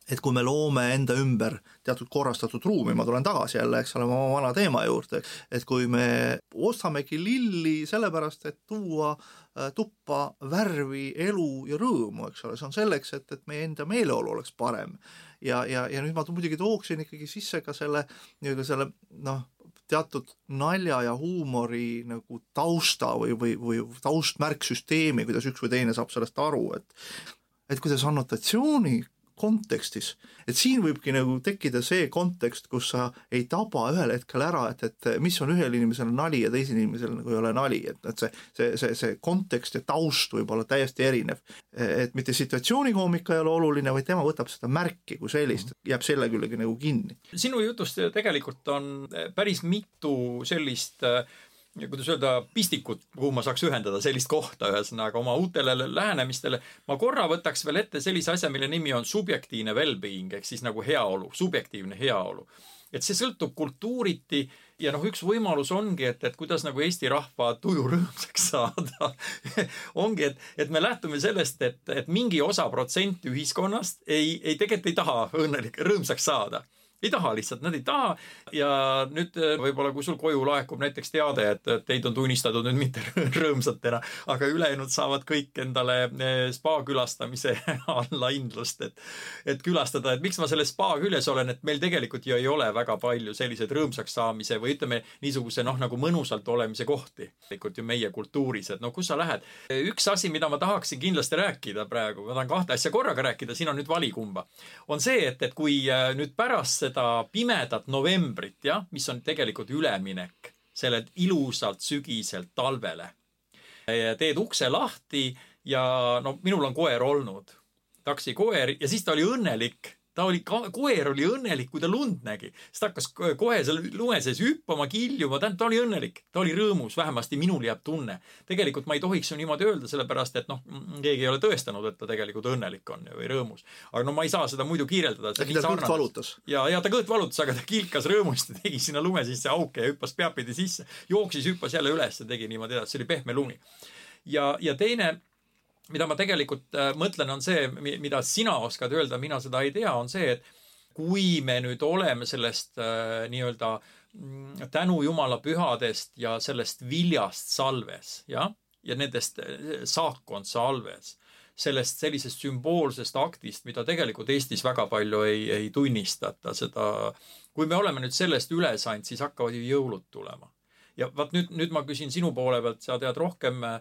et kui me loome enda ümber teatud korrastatud ruumi, ma tulen tagasi jälle, eks ole, oma vana teema juurde, et kui me ostamegi lilli sellepärast, et tuua äh, tuppa värvi, elu ja rõõmu, eks ole, see on selleks, et, et meie enda meeleolu oleks parem. ja, ja, ja nüüd ma muidugi tooksin ikkagi sisse ka selle nii-öelda selle noh, teatud nalja ja huumori nagu tausta või, või, või taustmärksüsteemi, kuidas üks või teine saab sellest aru, et et kuidas annotatsiooni kontekstis, et siin võibki nagu tekkida see kontekst, kus sa ei taba ühel hetkel ära, et, et mis on ühel inimesel nali ja teisel inimesel nagu ei ole nali, et, et see, see, see, see kontekst ja taust võib olla täiesti erinev. et mitte situatsioonikoomika ei ole oluline, vaid tema võtab seda märki kui sellist, jääb selle küljegi nagu kinni. sinu jutust tegelikult on päris mitu sellist äh, kuidas öelda, pistikut, kuhu ma saaks ühendada sellist kohta, ühesõnaga oma uutele lähenemistele. ma korra võtaks veel ette sellise asja, mille nimi on subjektiivne well-being ehk siis nagu heaolu, subjektiivne heaolu. et see sõltub kultuuriti ja noh, üks võimalus ongi, et, et kuidas nagu Eesti rahva tuju rõõmsaks saada <laughs> ongi, et, et me lähtume sellest, et, et mingi osa protsent ühiskonnast ei, ei tegelikult ei taha õnnelik, rõõmsaks saada ei taha lihtsalt, nad ei taha. ja nüüd äh, võib-olla, kui sul koju laekub näiteks teade, et teid on tunnistatud nüüd mitte <laughs> rõõmsatena, aga ülejäänud saavad kõik endale äh, spa külastamise <laughs> allahindlust, et, et külastada, et miks ma selles spa küljes olen, et meil tegelikult ju ei ole väga palju selliseid rõõmsaks saamise või ütleme niisuguse noh, nagu mõnusalt olemise kohti. tegelikult ju meie kultuuris, et no kus sa lähed. üks asi, mida ma tahaksin kindlasti rääkida praegu, ma tahan kahte asja korraga rääkida, siin on nüüd vali kumba, on see, et, et kui äh, nüüd pärast seda pimedat novembrit, jah, mis on tegelikult üleminek sellelt ilusalt sügiselt talvele. teed ukse lahti ja no minul on koer olnud, taksikoer ja siis ta oli õnnelik ta oli, koer oli õnnelik, kui ta lund nägi, siis ta hakkas kohe seal lume sees hüppama, kiljuma, tähendab, ta oli õnnelik, ta oli rõõmus, vähemasti minul jääb tunne. tegelikult ma ei tohiks ju niimoodi öelda, sellepärast et noh, keegi ei ole tõestanud, et ta tegelikult õnnelik on või rõõmus. aga no ma ei saa seda muidu kirjeldada. äkki ta kõht valutas? ja, ja ta kõht valutas, aga ta kilkas rõõmust ja tegi sinna lume sisse auke ja hüppas peapidi sisse, jooksis, hüppas jälle üles ja tegi niimoodi edasi, see oli pehme lumi. ja, ja teine mida ma tegelikult äh, mõtlen, on see, mida sina oskad öelda, mina seda ei tea, on see, et kui me nüüd oleme sellest äh, nii-öelda mm, tänu Jumala pühadest ja sellest viljast salves, jah, ja nendest äh, saakond salves, sellest sellisest sümboolsest aktist, mida tegelikult Eestis väga palju ei, ei tunnistata, seda, kui me oleme nüüd sellest üle saanud, siis hakkavad ju jõulud tulema. ja vaat nüüd, nüüd ma küsin sinu poole pealt, sa tead rohkem Äh,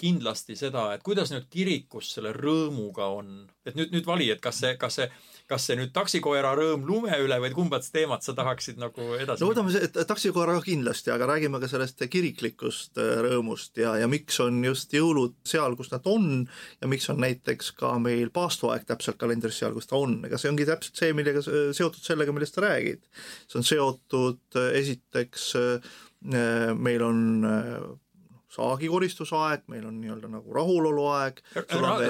kindlasti seda, et kuidas nüüd kirikus selle rõõmuga on, et nüüd, nüüd vali, et kas see, kas see, kas see nüüd taksikoera rõõm lume üle või kumbat teemat sa tahaksid nagu edasi? no võtame taksikoera kindlasti, aga räägime ka sellest kiriklikust äh, rõõmust ja, ja miks on just jõulud seal, kus nad on ja miks on näiteks ka meil paastuaeg täpselt kalendris seal, kus ta on, ega see ongi täpselt see, millega seotud sellega, millest sa räägid. see on seotud äh, esiteks meil on saagikoristusaeg, meil on nii-öelda nagu rahuloluaeg.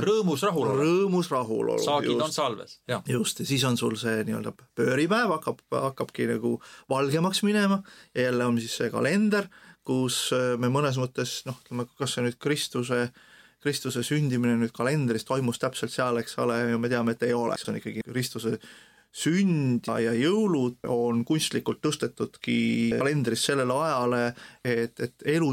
rõõmus rahulolu. rõõmus rahulolu. saagid just. on salves, jah. just, ja siis on sul see nii-öelda pööripäev hakkab, hakkabki nagu valgemaks minema ja jälle on siis see kalender, kus äh, me mõnes mõttes noh, ütleme, kas see nüüd Kristuse Kristuse sündimine nüüd kalendris toimus täpselt seal, eks ole, ja me teame, et ei ole, see on ikkagi Kristuse sünd ja jõulud on kunstlikult tõstetudki kalendris sellele ajale, et, et elu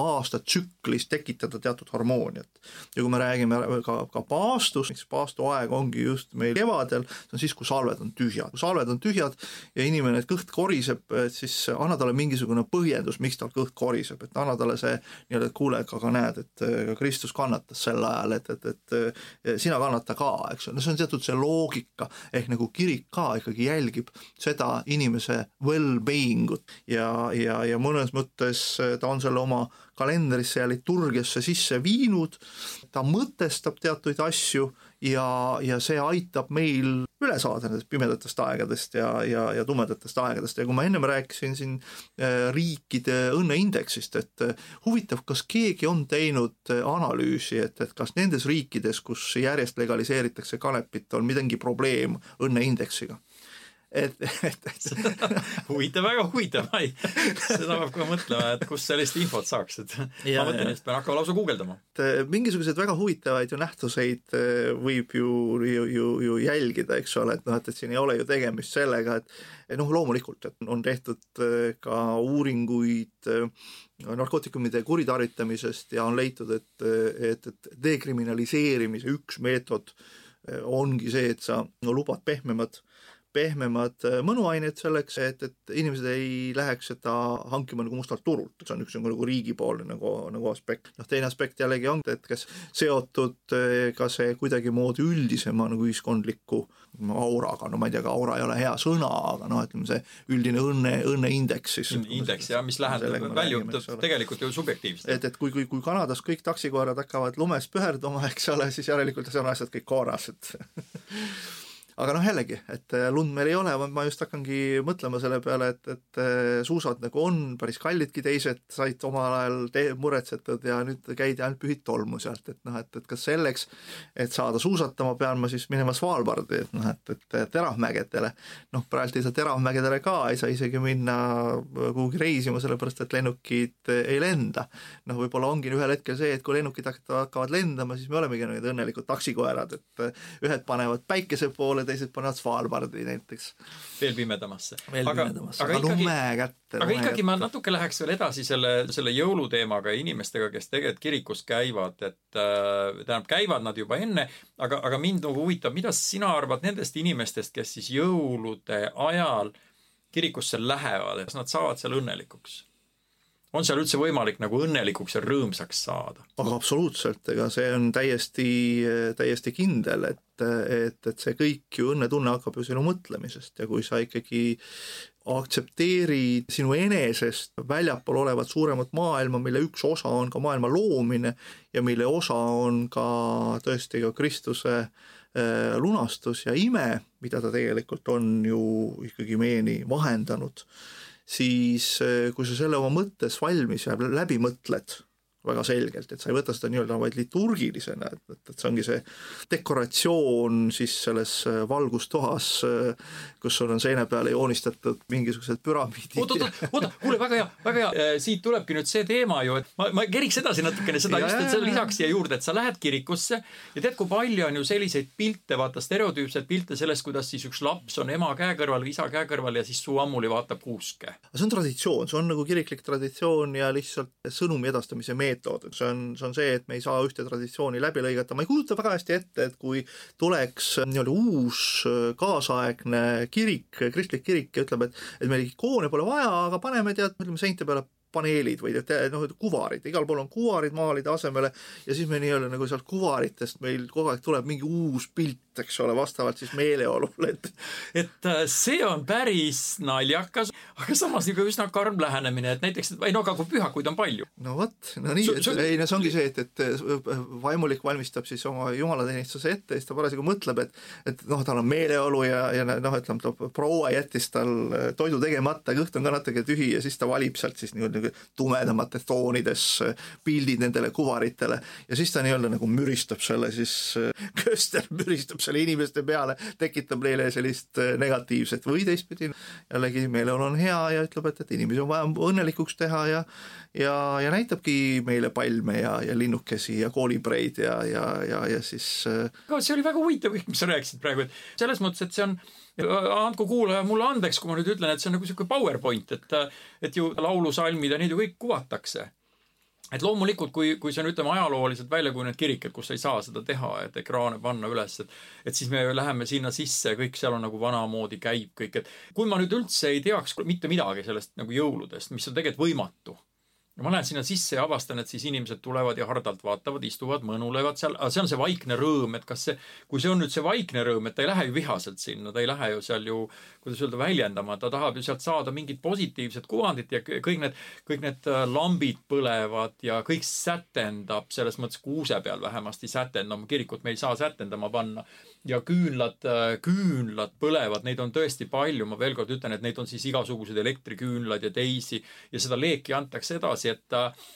aastatsüklis tekitada teatud harmooniat. ja kui me räägime ka, ka paastust, siis paastuaeg ongi just meil kevadel, see on siis, kui salved on tühjad. kui salved on tühjad ja inimene kõht koriseb, et siis anna talle mingisugune põhjendus, miks tal kõht koriseb, et anna talle see nii-öelda, et kuule, aga näed, et ka Kristus kannatas sel ajal, et, et, et sina kannata ka, eks ole, no see on teatud see loogika ehk nagu kirik ka ikkagi jälgib seda inimese well-being ut. Ja, ja, ja mõnes mõttes ta on selle oma kalendrisse ja liturgiasse sisse viinud, ta mõtestab teatuid asju ja, ja see aitab meil üle saada nendest pimedatest aegadest ja, ja, ja tumedatest aegadest. Ja kui ma ennem rääkisin siin äh, riikide õnneindeksist, et äh, huvitav, kas keegi on teinud äh, analüüsi, et, et kas nendes riikides, kus järjest legaliseeritakse kanepit, on midagi probleem õnneindeksiga et, et, et <laughs> huvitav, väga huvitav, ma ei, seda peab kohe mõtlema, et kust sellist infot saaks, et ja, ma mõtlen, et pean hakkama lausa guugeldama. et eh, mingisuguseid väga huvitavaid ju nähtuseid eh, võib ju, ju, ju, ju jälgida, eks ole, et noh, et, et siin ei ole ju tegemist sellega, et noh, loomulikult, et on tehtud eh, ka uuringuid narkootikumide kuritarvitamisest ja on leitud, et, et, et dekriminaliseerimise üks meetod ongi see, et sa no, lubad pehmemad pehmemad äh, mõnuained selleks, et, et inimesed ei läheks seda hankima nagu mustalt turult, see on üks nagu, nagu riigipoolne nagu, nagu aspekt. noh, teine aspekt jällegi on, et kas seotud äh, ka see kuidagimoodi üldisema nagu ühiskondliku auraga, no ma ei tea, ka aura ei ole hea sõna, aga noh, ütleme see üldine õnne, õnneindeks siis. indeks jah, mis lähendab, väljub tegelikult ju subjektiivselt. et, et kui, kui, kui Kanadas kõik taksikoerad hakkavad lumes püherduma, eks ole, siis järelikult on asjad kõik korras, et <laughs> aga noh, jällegi, et äh, lund meil ei ole, ma just hakkangi mõtlema selle peale, et, et äh, suusad nagu on päris kallidki, teised said omal ajal muretsetud ja nüüd käidi ainult pühid tolmu sealt, et noh, et, et kas selleks, et saada suusatama, pean ma siis minema Svalbardi, et noh, et, et teravmägedele. noh, praegu ei saa teravmägedele ka, ei saa isegi minna kuhugi reisima, sellepärast et lennukid ei lenda. noh, võib-olla ongi ühel hetkel see, et kui lennukid hakkavad lendama, siis me olemegi need õnnelikud taksikoerad, et ühed panevad päikese poole, teised panevad Svalbardi näiteks. veel pimedamasse. veel aga, pimedamasse, aga, aga lume kätte. aga ikkagi kätte. ma natuke läheks veel edasi selle, selle jõuluteemaga ja inimestega, kes tegelikult kirikus käivad, et äh, tähendab, käivad nad juba enne, aga, aga mind nagu huvitab, mida sina arvad nendest inimestest, kes siis jõulude ajal kirikusse lähevad, et kas nad saavad seal õnnelikuks? On seal üldse võimalik nagu õnnelikuks ja rõõmsaks saada? aga absoluutselt, ega see on täiesti, täiesti kindel, et, et, et see kõik ju õnnetunne hakkab ju sinu mõtlemisest ja kui sa ikkagi aktsepteerid sinu enesest väljapool olevat suuremat maailma, mille üks osa on ka maailma loomine ja mille osa on ka tõesti ka Kristuse äh, lunastus ja ime, mida ta tegelikult on ju ikkagi meieni vahendanud siis eh, kui sa selle oma mõttes valmis ja läbi mõtled väga selgelt, et sa ei võta seda nii-öelda vaid liturgilisena, et, et, et see ongi see dekoratsioon siis selles äh, valgustoas, äh, kus sul on seina peale joonistatud mingisugused püramiidid. oot, oot, oot, kuule, väga hea, väga hea, äh, siit tulebki nüüd see teema ju, et ma, ma keriks edasi natukene seda ja, just, et selle lisaks siia juurde, et sa lähed kirikusse ja tead, kui palju on ju selliseid pilte, vaata stereotüüpseid pilte sellest, kuidas siis üks laps on ema käe kõrval või isa käe kõrval ja siis suu ammuli vaatab kuuske. see on traditsioon, see on nagu kiriklik traditsioon ja lihtsalt sõnumi edastamise meetod meetod, et see on, see on see, et me ei saa ühte traditsiooni läbi lõigata, ma ei kujuta väga hästi ette, et kui tuleks nii-öelda uus kaasaegne kirik, kristlik kirik ja ütleb, et et meil ikoone pole vaja, aga paneme tead, ütleme seinte peale paneelid või noh, kuvarid, igal pool on kuvarid maalide asemele ja siis me nii-öelda nagu sealt kuvaritest meil kogu aeg tuleb mingi uus pilt, eks ole, vastavalt siis meeleolule, et et äh, see on päris naljakas, aga samas niisugune üsna karm lähenemine, et näiteks, ei no aga kui pühakuid on palju. no vot, no nii, et ei no see ongi see, et, et vaimulik valmistab siis oma jumalateenistuse ette ja siis ta parasjagu mõtleb, et et noh, tal on meeleolu ja, ja noh, ütleme, proua jättis tal toidu tegemata, kõht on ka natuke tühi ja siis ta valib sealt siis niimoodi nagu tumedamates toonides pildid nendele kuvaritele. Ja siis ta nii-öelda nagu müristab selle siis, <laughs> köster müristab selle inimeste peale, tekitab neile sellist negatiivset või teistpidi. Jällegi meeleolu on hea ja ütleb, et, et inimesi on vaja õnnelikuks teha ja ja, ja näitabki meile palme ja, ja linnukesi ja koolipreid ja, ja, ja, ja siis no see oli väga huvitav kõik, <laughs> mis sa rääkisid praegu, et selles mõttes, et see on andku kuulaja mulle andeks, kui ma nüüd ütlen, et see on nagu sihuke PowerPoint, et, et ju laulusalmid ja neid ju kõik kuvatakse. et loomulikult, kui, kui see on, ütleme, ajalooliselt välja kujunenud kirik, et kus ei saa seda teha, et ekraane panna üles, et et siis me läheme sinna sisse, kõik seal on nagu vanamoodi käib kõik, et kui ma nüüd üldse ei teaks mitte midagi sellest nagu jõuludest, mis on tegelikult võimatu ja ma lähen sinna sisse ja avastan, et siis inimesed tulevad ja hardalt vaatavad, istuvad, mõnulevad seal, aga see on see vaikne rõõm, et kas see, kui see on nüüd see vaikne rõõm, et ta ei lähe ju vihaselt sinna, ta ei lähe ju seal ju, kuidas öelda, väljendama, ta tahab ju sealt saada mingit positiivset kuvandit ja kõik need, kõik need äh, lambid põlevad ja kõik sätendab, selles mõttes kuuse peal vähemasti sätendama, kirikut me ei saa sätendama panna ja küünlad, küünlad põlevad, neid on tõesti palju, ma veel kord ütlen, et neid on siis igasuguseid elektriküünlaid ja teisi ja seda leeki antakse edasi, et äh,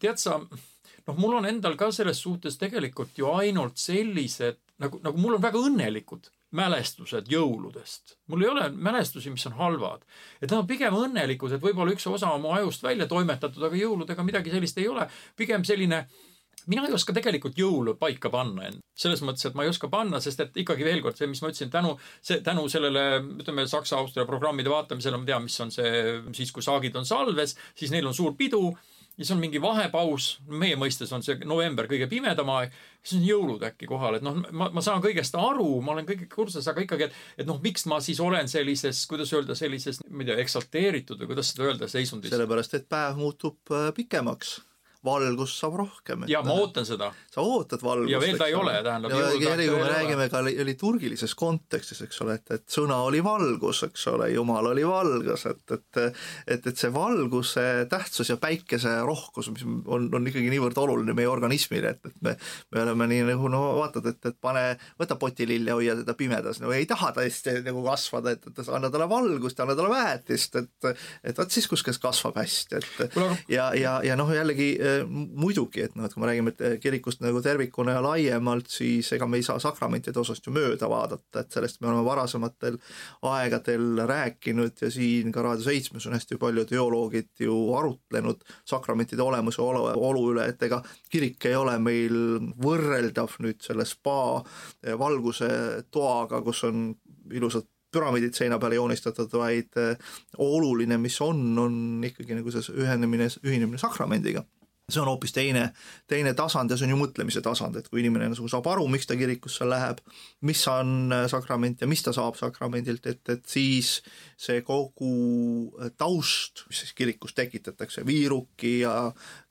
tead sa, noh, mul on endal ka selles suhtes tegelikult ju ainult sellised nagu, nagu mul on väga õnnelikud mälestused jõuludest. mul ei ole mälestusi, mis on halvad. et nad on pigem õnnelikud, et võib-olla üks osa on mu ajust välja toimetatud, aga jõuludega midagi sellist ei ole. pigem selline äh, mina ei oska tegelikult jõulu paika panna end. selles mõttes, et ma ei oska panna, sest et ikkagi veel kord see, mis ma ütlesin, tänu, see, tänu sellele, ütleme, Saksa-Austria programmide vaatamisele ma tean, mis on see, siis kui saagid on salves, siis neil on suur pidu ja siis on mingi vahepaus, meie mõistes on see november kõige pimedam aeg, siis on jõulud äkki kohal, et noh, ma, ma saan kõigest aru, ma olen kõigega kursis, aga ikkagi, et, et noh, miks ma siis olen sellises, kuidas öelda, sellises, ma ei tea, eksalteeritud või kuidas seda öelda, seisundis. sellepärast, et päev muutub äh, pikemaks valgust saab rohkem. ja ma ootan seda. sa ootad valgust. ja veel ta ei ole, tähendab. eriti kui me räägime ka liturgilises kontekstis, eks ole, et, et sõna oli valgus, eks ole, Jumal oli valgus, et, et et, et see valguse tähtsus ja päikese rohkus, mis on, on ikkagi niivõrd oluline meie organismile, et, et me, me oleme nii nagu no vaatad, et, et pane, võta potililja, hoia teda pimedas, no ei taha tõesti nagu kasvada, et, et anna talle valgust, anna talle väetist, et et vot siis, kus kes kasvab hästi, et ja, ja, ja noh, jällegi muidugi, et noh, et kui me räägime kirikust nagu tervikuna ja laiemalt, siis ega me ei saa sakramentide osast ju mööda vaadata, et sellest me oleme varasematel aegadel rääkinud ja siin ka Raadio seitsmes on hästi palju teoloogid ju arutlenud sakramentide olemuse olu, üle, et ega kirik ei ole meil võrreldav nüüd selle spa valguse toaga, kus on ilusad püramiidid seina peale joonistatud, vaid oluline, mis on, on ikkagi nagu see ühenemine, ühinemine sakramendiga see on hoopis teine, teine tasand ja see on ju mõtlemise tasand, et kui inimene nagu saab aru, miks ta kirikusse läheb, mis on äh, sakrament ja mis ta saab sakramendilt, et, et siis see kogu äh, taust, mis siis kirikus tekitatakse, viiruki ja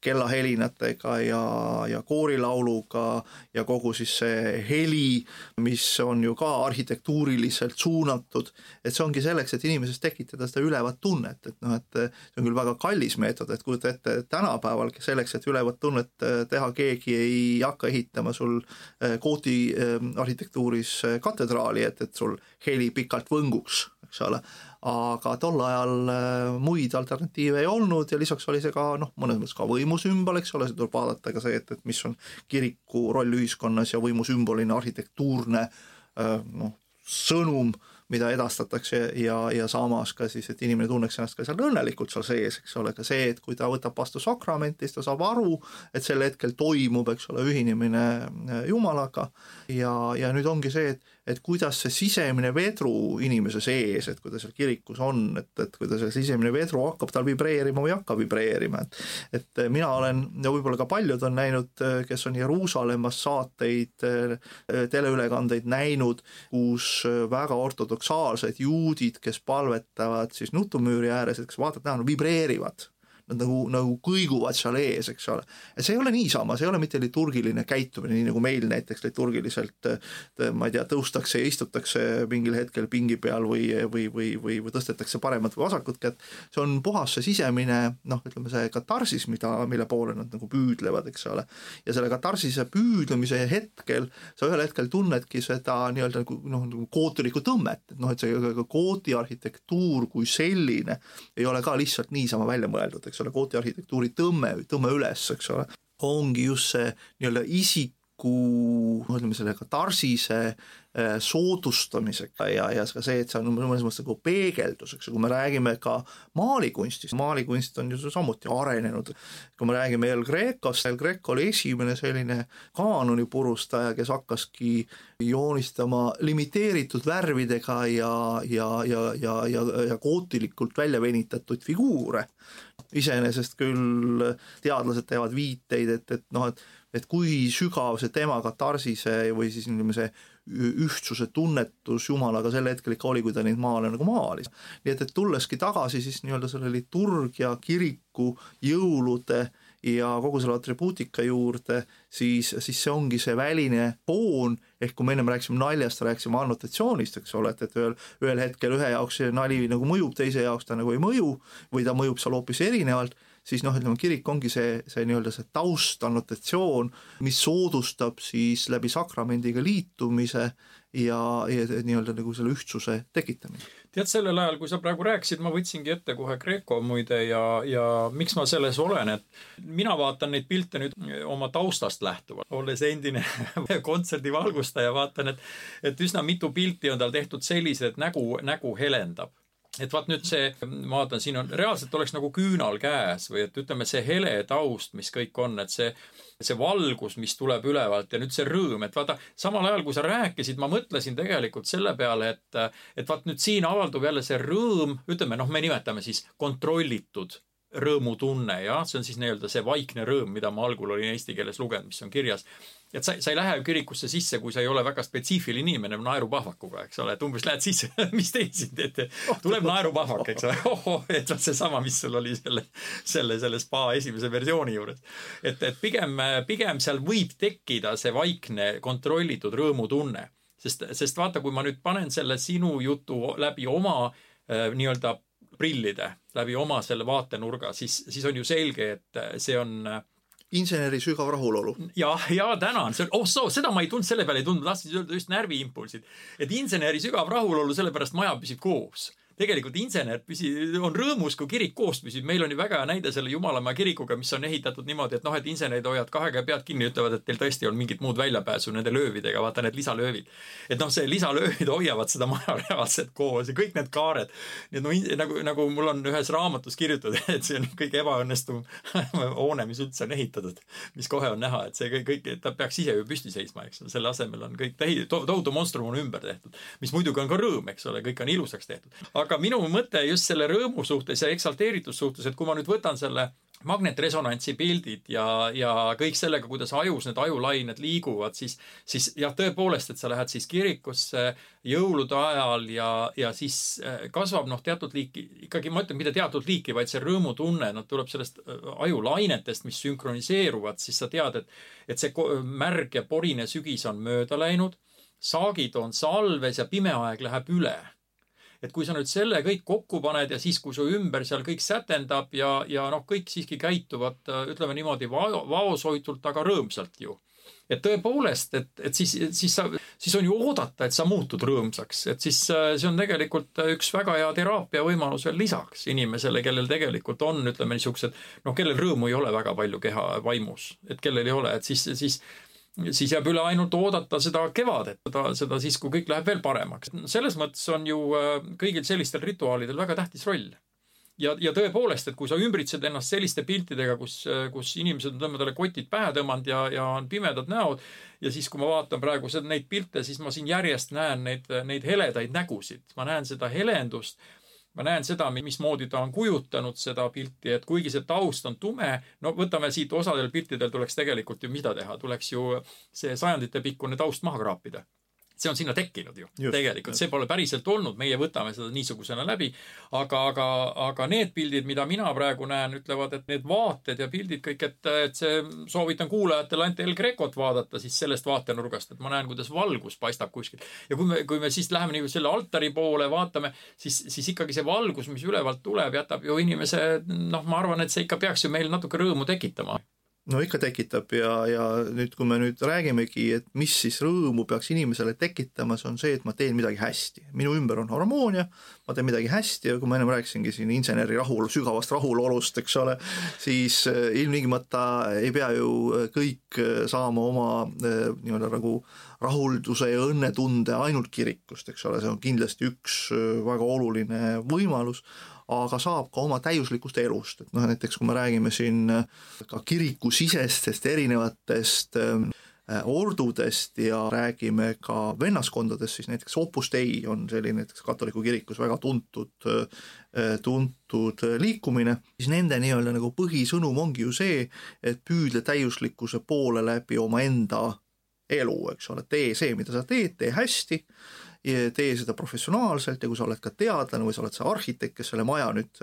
kellahelinatega ja, ja koorilauluga ja kogu siis see heli, mis on ju ka arhitektuuriliselt suunatud, et see ongi selleks, et inimeses tekitada seda ülevat tunnet, et noh, et see on küll väga kallis meetod, et kujuta ette, tänapäeval selleks, et ülevat tunnet teha, keegi ei hakka ehitama sul koodi arhitektuuris katedraali, et, et sul heli pikalt võnguks, eks ole. Aga tol ajal äh, muid alternatiive ei olnud ja lisaks oli see ka noh, mõnes mõttes ka võimusümbol, eks ole, tuleb vaadata ka see, et, et mis on kiriku roll ühiskonnas ja võimusümbolina arhitektuurne äh, noh, sõnum mida edastatakse ja, ja samas ka siis, et inimene tunneks ennast ka seal õnnelikult seal sees, eks ole, ka see, et kui ta võtab vastu sakramenti, siis ta saab aru, et sel hetkel toimub, eks ole, ühinemine äh, Jumalaga. Ja, ja nüüd ongi see, et et kuidas see sisemine vedru inimese sees, et kui ta seal kirikus on, et, et kui ta see sisemine vedru hakkab tal vibreerima või ei hakka vibreerima, et et mina olen ja võib-olla ka paljud on näinud, kes on Jeruusalemmas saateid, teleülekandeid näinud, kus väga ortodoksaalsed juudid, kes palvetavad siis nutumüüri ääres, et kas vaatad näha, vibreerivad nad nagu, nagu kõiguvad seal ees, eks ole. et see ei ole niisama, see ei ole mitte liturgiline käitumine, nii nagu meil näiteks liturgiliselt ma ei tea, tõustakse ja istutakse mingil hetkel pingi peal või, või, või, või, või tõstetakse paremat või vasakut kätt, see on puhas see sisemine noh, ütleme see katarsis, mida, mille poole nad nagu püüdlevad, eks ole. ja selle katarsise püüdlemise hetkel sa ühel hetkel tunnedki seda nii-öelda nagu noh, nagu kootilikku tõmmet, et noh, et see kooti arhitektuur kui selline ei ole ka lihtsalt niisama välja mõeldud, eks eks ole, gooti arhitektuuri tõmme, tõmme üles, eks ole, ongi just see nii-öelda isik isiku, ütleme selle katarsise äh, soodustamisega ja, ja ka see, et see on mõnes mõttes nagu peegeldus, eks ju, kui me räägime ka maalikunstist, maalikunst on ju samuti arenenud. kui me räägime El Grecost, El Greco oli esimene selline kaanoni purustaja, kes hakkaski joonistama limiteeritud värvidega ja, ja, ja, ja, ja, ja gootilikult välja venitatud figuure. iseenesest küll teadlased teevad viiteid, et, et noh, et et kui sügav see tema katarsise või siis ütleme, see ühtsuse tunnetus Jumalaga sel hetkel ikka oli, kui ta neid maale nagu maalis. nii et, et tulleski tagasi siis nii-öelda selle liturgia, kiriku, jõulude ja kogu selle atribuutika juurde, siis, siis see ongi see väline foon, ehk kui me ennem rääkisime naljast, rääkisime annotatsioonist, eks ole, et, et ühel, ühel hetkel ühe jaoks see nali nagu mõjub, teise jaoks ta nagu ei mõju või ta mõjub seal hoopis erinevalt siis noh, ütleme kirik ongi see, see nii-öelda see taustannotatsioon, mis soodustab siis läbi sakramendiga liitumise ja, ja nii-öelda nagu selle ühtsuse tekitamine. tead, sellel ajal, kui sa praegu rääkisid, ma võtsingi ette kohe Kreeko muide ja, ja miks ma selles olen, et mina vaatan neid pilte nüüd oma taustast lähtuvalt, olles endine <laughs> kontserdivalgustaja, vaatan, et et üsna mitu pilti on tal tehtud sellised, nägu, nägu helendab et vaat nüüd see, ma vaatan, siin on, reaalselt oleks nagu küünal käes või et ütleme, see hele taust, mis kõik on, et see, see valgus, mis tuleb ülevalt ja nüüd see rõõm, et vaata, samal ajal kui sa rääkisid, ma mõtlesin tegelikult selle peale, et, et vaat nüüd siin avaldub jälle see rõõm, ütleme noh, me nimetame siis kontrollitud rõõmutunne, jah, see on siis nii-öelda see vaikne rõõm, mida ma algul olin eesti keeles lugenud, mis on kirjas et sa, sa ei lähe kirikusse sisse, kui sa ei ole väga spetsiifiline inimene naerupahvakuga, eks ole, et umbes lähed sisse <laughs> mis te siin teete? tuleb naerupahvak, eks ole, ohoh, et vot seesama, mis sul oli selle, selle, selle spa esimese versiooni juures. et, et pigem, pigem seal võib tekkida see vaikne kontrollitud rõõmutunne. sest, sest vaata, kui ma nüüd panen selle sinu jutu läbi oma äh, nii-öelda prillide, läbi oma selle vaatenurga, siis, siis on ju selge, et see on inseneri sügav rahulolu. jah, ja tänan, see, oh soo, seda ma ei tundnud, selle peale ei tundnud, tahtsin öelda just närviimpulsid. et inseneri sügav rahulolu, sellepärast maja püsib koos tegelikult insener püsi-, on rõõmus, kui kirik koos püsib. meil on ju väga hea näide selle Jumalamaa kirikuga, mis on ehitatud niimoodi, et noh, et insenerid hoiavad kahe käe pead kinni, ütlevad, et teil tõesti on mingit muud väljapääsu nende löövidega, vaata need lisalöövid. et noh, see lisalöövid <laughs> hoiavad seda maja reaalselt koos ja kõik need kaared. nii et no nagu, nagu mul on ühes raamatus kirjutatud, <laughs> et see on kõige ebaõnnestum <laughs> hoone, mis üldse on ehitatud. mis kohe on näha, et see kõik, kõik, ta peaks ise ju püsti seisma, eks ole, selle asemel on kõik tähi-, tohutu monstrum on ümber tehtud. mis muidugi on ka rõõm, eks ole, kõik on ilusaks tehtud. aga aga minu mõte just selle rõõmu suhtes ja eksalteeritus suhtes, et kui ma nüüd võtan selle magnetresonantsi pildid ja, ja kõik sellega, kuidas ajus need ajulained liiguvad, siis, siis jah, tõepoolest, et sa lähed siis kirikusse jõulude ajal ja, ja siis äh, kasvab noh, teatud liiki, ikkagi ma ütlen, mitte teatud liiki, vaid see rõõmutunne, noh, tuleb sellest äh, ajulainetest, mis sünkroniseeruvad, siis sa tead, et, et see märg ja porine sügis on mööda läinud, saagid on salves ja pime aeg läheb üle et kui sa nüüd selle kõik kokku paned ja siis, kui su ümber seal kõik sätendab ja, ja noh, kõik siiski käituvad, ütleme niimoodi va-, vaoshoitult, aga rõõmsalt ju. et tõepoolest, et, et siis, siis sa, siis on ju oodata, et sa muutud rõõmsaks, et siis see on tegelikult üks väga hea teraapia võimalus veel lisaks inimesele, kellel tegelikult on, ütleme niisugused, noh, kellel rõõmu ei ole väga palju keha vaimus, et kellel ei ole, et siis, siis siis jääb üle ainult oodata seda kevadet, seda, seda siis, kui kõik läheb veel paremaks. selles mõttes on ju äh, kõigil sellistel rituaalidel väga tähtis roll. ja, ja tõepoolest, et kui sa ümbritsed ennast selliste piltidega, kus, äh, kus inimesed on tõmmanud kotid pähe tõmmanud ja, ja on pimedad näod ja siis, kui ma vaatan praegu seda, neid pilte, siis ma siin järjest näen neid, neid heledaid nägusid, ma näen seda helendust ma näen seda, mismoodi ta on kujutanud seda pilti, et kuigi see taust on tume, no võtame siit osadel piltidel tuleks tegelikult ju mida teha, tuleks ju see sajanditepikkune taust maha kraapida see on sinna tekkinud ju just, tegelikult, see pole päriselt olnud, meie võtame seda niisugusena läbi. aga, aga, aga need pildid, mida mina praegu näen, ütlevad, et need vaated ja pildid kõik, et, et see, soovitan kuulajatele ainult El Grecot vaadata siis sellest vaatenurgast, et ma näen, kuidas valgus paistab kuskilt. ja kui me, kui me siis läheme nagu selle altari poole, vaatame, siis, siis ikkagi see valgus, mis ülevalt tuleb, jätab ju inimese, noh, ma arvan, et see ikka peaks ju meil natuke rõõmu tekitama no ikka tekitab ja, ja nüüd, kui me nüüd räägimegi, et mis siis rõõmu peaks inimesele tekitama, see on see, et ma teen midagi hästi. minu ümber on harmoonia, ma teen midagi hästi ja kui ma ennem rääkisingi siin inseneri rahul, sügavast rahulolust, eks ole, siis äh, ilmtingimata ei pea ju kõik äh, saama oma äh, nii-öelda nagu rahulduse ja õnnetunde ainult kirikust, eks ole, see on kindlasti üks väga oluline võimalus, aga saab ka oma täiuslikust elust, et noh, näiteks kui me räägime siin äh, ka kirikusisestest erinevatest äh, ordudest ja räägime ka vennaskondadest, siis näiteks Opus Dei on selline näiteks katoliku kirikus väga tuntud, äh, tuntud liikumine, siis nende nii-öelda nagu põhisõnum ongi ju see, et püüdle täiuslikkuse poole läbi omaenda elu, eks ole, tee see, mida sa teed, tee hästi tee seda professionaalselt ja kui sa oled ka teadlane või sa oled see arhitekt, kes selle maja nüüd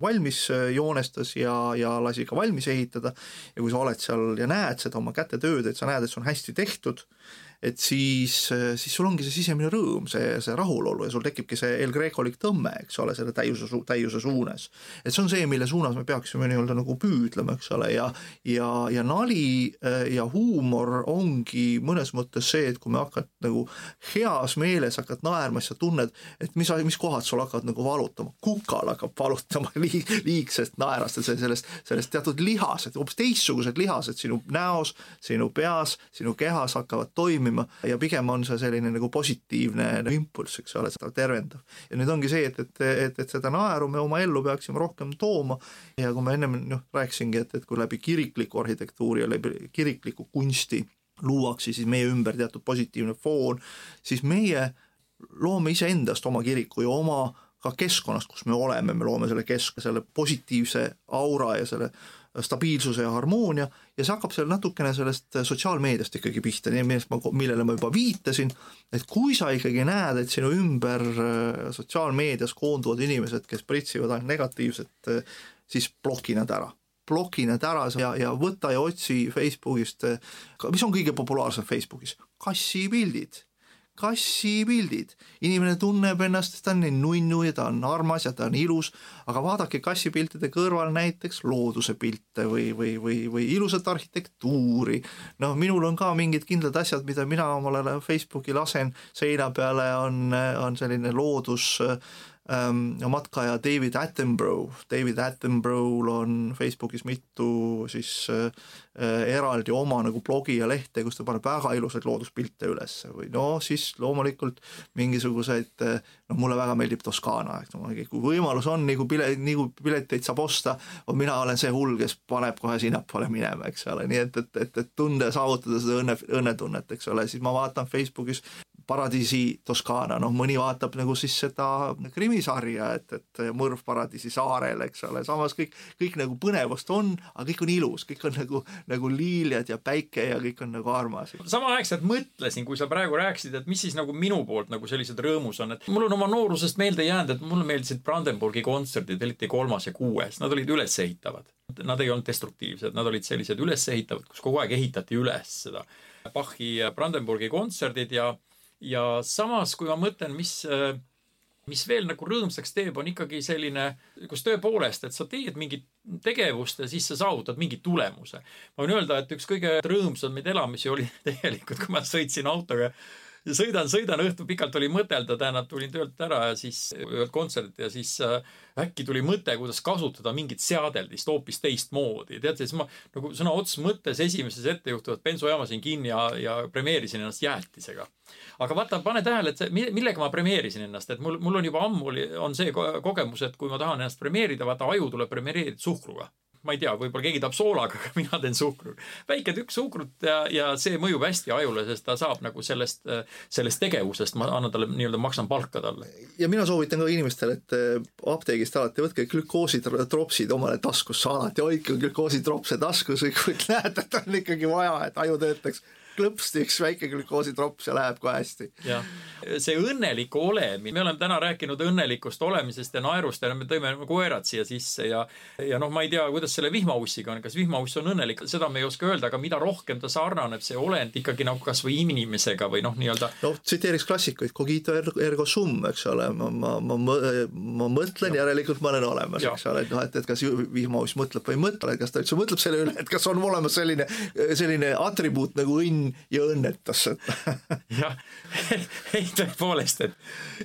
valmis joonestas ja, ja lasi ka valmis ehitada ja kui sa oled seal ja näed seda oma kätetööd, et sa näed, et see on hästi tehtud et siis, siis sul ongi see sisemine rõõm, see, see rahulolu ja sul tekibki see El Grecolik tõmme, eks ole, selle täiuse, täiuse suunas. et see on see, mille suunas me peaksime nii-öelda nagu püüdlema, eks ole, ja ja, ja nali äh, ja huumor ongi mõnes mõttes see, et kui me hakkad nagu heas meeles hakkad naerma, siis sa tunned, et mis, mis kohad sul hakkavad nagu valutama, kukal hakkab valutama <laughs> liig, liigsest naerast ja sellest, sellest teatud lihased, hoopis teistsugused lihased sinu näos, sinu peas, sinu kehas hakkavad toimima toimima. Ja pigem on see selline nagu positiivne impulss, eks ole, seda tervendav. ja nüüd ongi see, et, et, et, et seda naeru me oma ellu peaksime rohkem tooma. Ja kui ma ennem noh, rääkisingi, et, et kui läbi kirikliku arhitektuuri ja läbi kirikliku kunsti luuakse siis meie ümber teatud positiivne foon, siis meie loome iseendast oma kiriku ja oma ka keskkonnast, kus me oleme, me loome selle kesk-, selle positiivse aura ja selle stabiilsuse ja harmoonia ja see hakkab seal natukene sellest sotsiaalmeediast ikkagi pihta, nii millest ma, millele ma juba viitasin, et kui sa ikkagi näed, et sinu ümber äh, sotsiaalmeedias koonduvad inimesed, kes pritsivad ainult negatiivset, äh, siis bloki nad ära. Bloki need ära ja, ja võta ja otsi Facebookist, äh, mis on kõige populaarsem Facebookis, kassipildid kassipildid. inimene tunneb ennast, ta on nii nunnu ja ta on armas ja ta on ilus, aga vaadake kassipiltide kõrval näiteks looduse pilte või, või, või, või ilusat arhitektuuri. noh, minul on ka mingid kindlad asjad, mida mina omale Facebooki lasen seina peale, on, on selline loodus matkaja David Attenborough. David Attenborough'l on Facebookis mitu siis äh, eraldi oma nagu blogi ja lehte, kus ta paneb väga ilusaid looduspilte üles või no siis loomulikult mingisuguseid, noh mulle väga meeldib Toskaana, et no kui võimalus on, nii kui pile-, nii kui pileteid saab osta, mina olen see hull, kes paneb kohe sinnapoole minema, eks ole, nii et, et, et, et tunda ja saavutada seda õnne, õnnetunnet, eks ole, siis ma vaatan Facebookis Paradiisi Toskaana, noh mõni vaatab nagu siis seda krimisarja, et, et mõrv Paradiisi saarel, eks ole, samas kõik, kõik nagu põnevust on, aga kõik on ilus, kõik on nagu, nagu liiljad ja päike ja kõik on nagu armas. samaaegselt mõtlesin, kui sa praegu rääkisid, et mis siis nagu minu poolt nagu sellised rõõmus on, et mul on oma noorusest meelde jäänud, et mulle meeldisid Brandenburgi kontserdid, eriti kolmas ja kuues, nad olid ülesehitavad. Nad ei olnud destruktiivsed, nad olid sellised ülesehitavad, kus kogu aeg ehitati üles seda Bachi Brandenburgi kontserdid ja ja samas, kui ma mõtlen, mis, mis veel nagu rõõmsaks teeb, on ikkagi selline, kus tõepoolest, et sa teed mingit tegevust ja siis sa saavutad mingi tulemuse. ma võin öelda, et üks kõige rõõmsamaid elamisi oli <laughs> tegelikult, kui ma sõitsin autoga ja sõidan, sõidan, õhtul pikalt oli mõtelda, tähendab, tulin töölt ära ja siis ühelt kontserdilt ja siis äh, äkki tuli mõte, kuidas kasutada mingit seadeldist hoopis teistmoodi. tead, siis ma nagu sõna otseses mõttes esimeses ettejuhtuvat bensujaama siin kinni ja, ja premeerisin ennast jäätisega. aga vaata, pane tähele, et see, millega ma premeerisin ennast, et mul, mul on juba ammu oli, on see kogemus, et kui ma tahan ennast premeerida, vaata aju tuleb premeerida suhkruga ma ei tea, võib-olla keegi tahab soolaga, aga <laughs> mina teen suhkrut. väike tükk suhkrut ja, ja see mõjub hästi ajule, sest ta saab nagu sellest, sellest tegevusest, ma annan talle nii-öelda, maksan palka talle. ja mina soovitan ka inimestele, et eh, apteegist alati võtke glükoositropsid omale taskusse, alati hoidke glükoositropse taskus, kui <laughs> näete, et on ikkagi vaja, et aju töötaks klõpsti üks väike glükoositrops ja läheb kohe hästi. jah, see õnnelik olemine, me oleme täna rääkinud õnnelikust olemisest ja naerust ja me tõime koerad siia sisse ja ja noh, ma ei tea, kuidas selle vihmaussiga on, kas vihmauss on õnnelik, seda me ei oska öelda, aga mida rohkem ta sarnaneb, see olend ikkagi nagu kasvõi inimesega või noh, nii-öelda. noh, tsiteeriks klassikuid, cogito ergo sum, eks ole, ma, ma, ma, ma mõtlen, järelikult ma olen olemas, eks ole, et noh, et, et kas vihmauss mõtleb või ei mõtle, kas ta üldse mõtleb selle üle, et kas on olemas selline, selline atribuut nagu õnn ja õnnetus, et jah, <laughs> ei tõepoolest, et,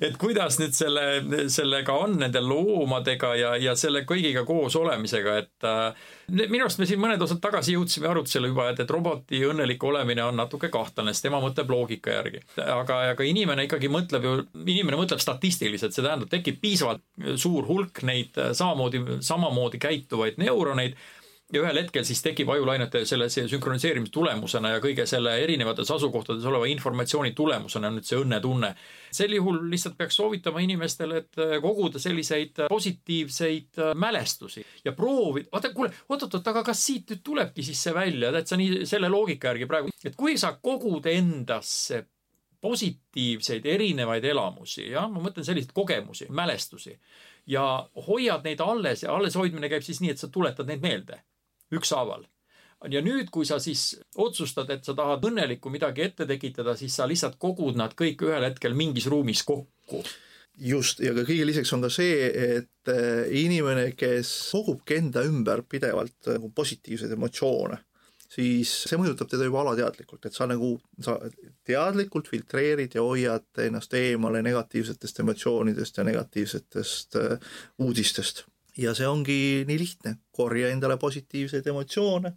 et kuidas nüüd selle, sellega on nende loomadega ja, ja selle kõigiga koos olemisega, et äh, minu arust me siin mõned osad tagasi jõudsime arutusele juba, et, et roboti õnnelik olemine on natuke kahtlane, sest tema mõtleb loogika järgi. aga, aga inimene ikkagi mõtleb ju, inimene mõtleb statistiliselt, see tähendab, tekib piisavalt suur hulk neid samamoodi, samamoodi käituvaid neuroneid ja ühel hetkel siis tekib ajulainete selle sünkroniseerimise tulemusena ja kõige selle erinevates asukohtades oleva informatsiooni tulemusena nüüd see õnnetunne. sel juhul lihtsalt peaks soovitama inimestele, et koguda selliseid positiivseid mälestusi ja proovida, vaata kuule, oot-oot-oot, aga kas siit nüüd tulebki siis see välja, tead sa nii selle loogika järgi praegu, et kui sa kogud endasse positiivseid erinevaid elamusi, jah, ma mõtlen selliseid kogemusi, mälestusi ja hoiad neid alles ja alleshoidmine käib siis nii, et sa tuletad neid meelde ükshaaval. ja nüüd, kui sa siis otsustad, et sa tahad õnnelikku midagi ette tekitada, siis sa lihtsalt kogud nad kõik ühel hetkel mingis ruumis kokku just, ja ka kõige lisaks on ka see, et äh, inimene, kes kogubki enda ümber pidevalt nagu positiivseid emotsioone, siis see mõjutab teda juba alateadlikult, et sa nagu, sa teadlikult filtreerid ja hoiad ennast eemale negatiivsetest emotsioonidest ja negatiivsetest äh, uudistest ja see ongi nii lihtne, korja endale positiivseid emotsioone,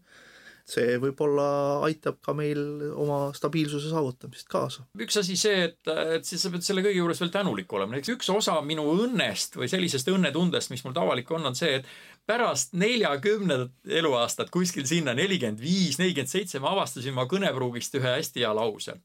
see võib-olla aitab ka meil oma stabiilsuse saavutamist kaasa. üks asi see, et, et siis sa pead selle kõige juures veel tänulik olema, näiteks üks osa minu õnnest või sellisest õnnetundest, mis mul tavaliselt on, on see, et pärast neljakümnendat eluaastat kuskil sinna nelikümmend viis, nelikümmend seitse ma avastasin oma kõnepruugist ühe hästi hea lause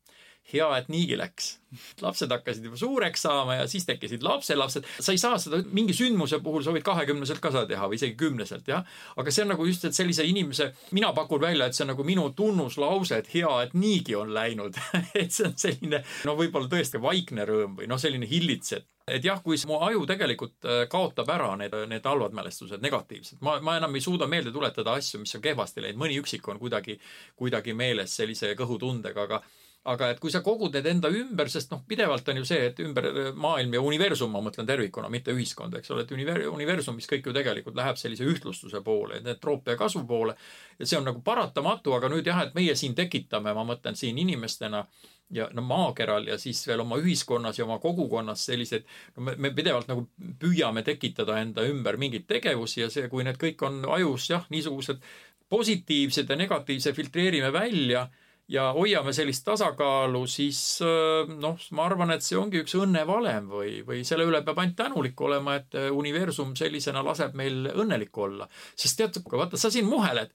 hea, et niigi läks. lapsed hakkasid juba suureks saama ja siis tekkisid lapselapsed. sa ei saa seda mingi sündmuse puhul, sa võid kahekümneselt ka seda teha või isegi kümneselt, jah. aga see on nagu just, et sellise inimese, mina pakun välja, et see on nagu minu tunnuslause, et hea, et niigi on läinud <laughs> et see on selline, no võib-olla tõesti vaikne rõõm või noh, selline hillitsev et jah, kui mu aju tegelikult äh, kaotab ära need, need halvad mälestused, negatiivsed, ma, ma enam ei suuda meelde tuletada asju, mis on kehvasti läinud, mõni üksik on kuidagi, kuidagi meeles sellise kõhutundega, aga aga et kui sa kogud need enda ümber, sest noh, pidevalt on ju see, et ümber maailm ja universum, ma mõtlen tervikuna, mitte ühiskond, eks ole, et univer-, universumis kõik ju tegelikult läheb sellise ühtlustuse poole, entroopia kasvu poole. ja see on nagu paratamatu, aga nüüd jah, et meie siin tekitame, ma mõtlen siin inimestena ja no maakeral ja siis veel oma ühiskonnas ja oma kogukonnas selliseid, no me, me pidevalt nagu püüame tekitada enda ümber mingeid tegevusi ja see, kui need kõik on ajus jah, niisugused positiivsed ja negatiivse filtreerime välja ja hoiame sellist tasakaalu, siis äh, noh, ma arvan, et see ongi üks õnnevalem või, või selle üle peab ainult tänulik olema, et äh, universum sellisena laseb meil õnnelik olla. sest tead, vaata, sa siin muheled,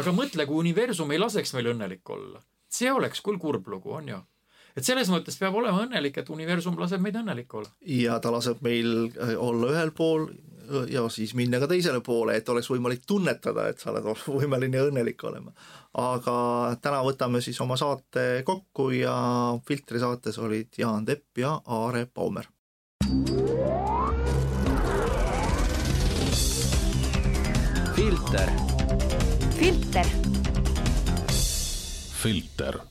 aga mõtle, kui universum ei laseks meil õnnelik olla. see oleks küll kurb lugu, on ju? et selles mõttes peab olema õnnelik, et universum laseb meid õnnelik olla. ja ta laseb meil äh, olla ühel pool ja siis minna ka teisele poole, et oleks võimalik tunnetada, et sa oled <laughs> võimeline õnnelik olema aga täna võtame siis oma saate kokku ja Filtri saates olid Jaan Tepp ja Aare Paumer. filter. filter. filter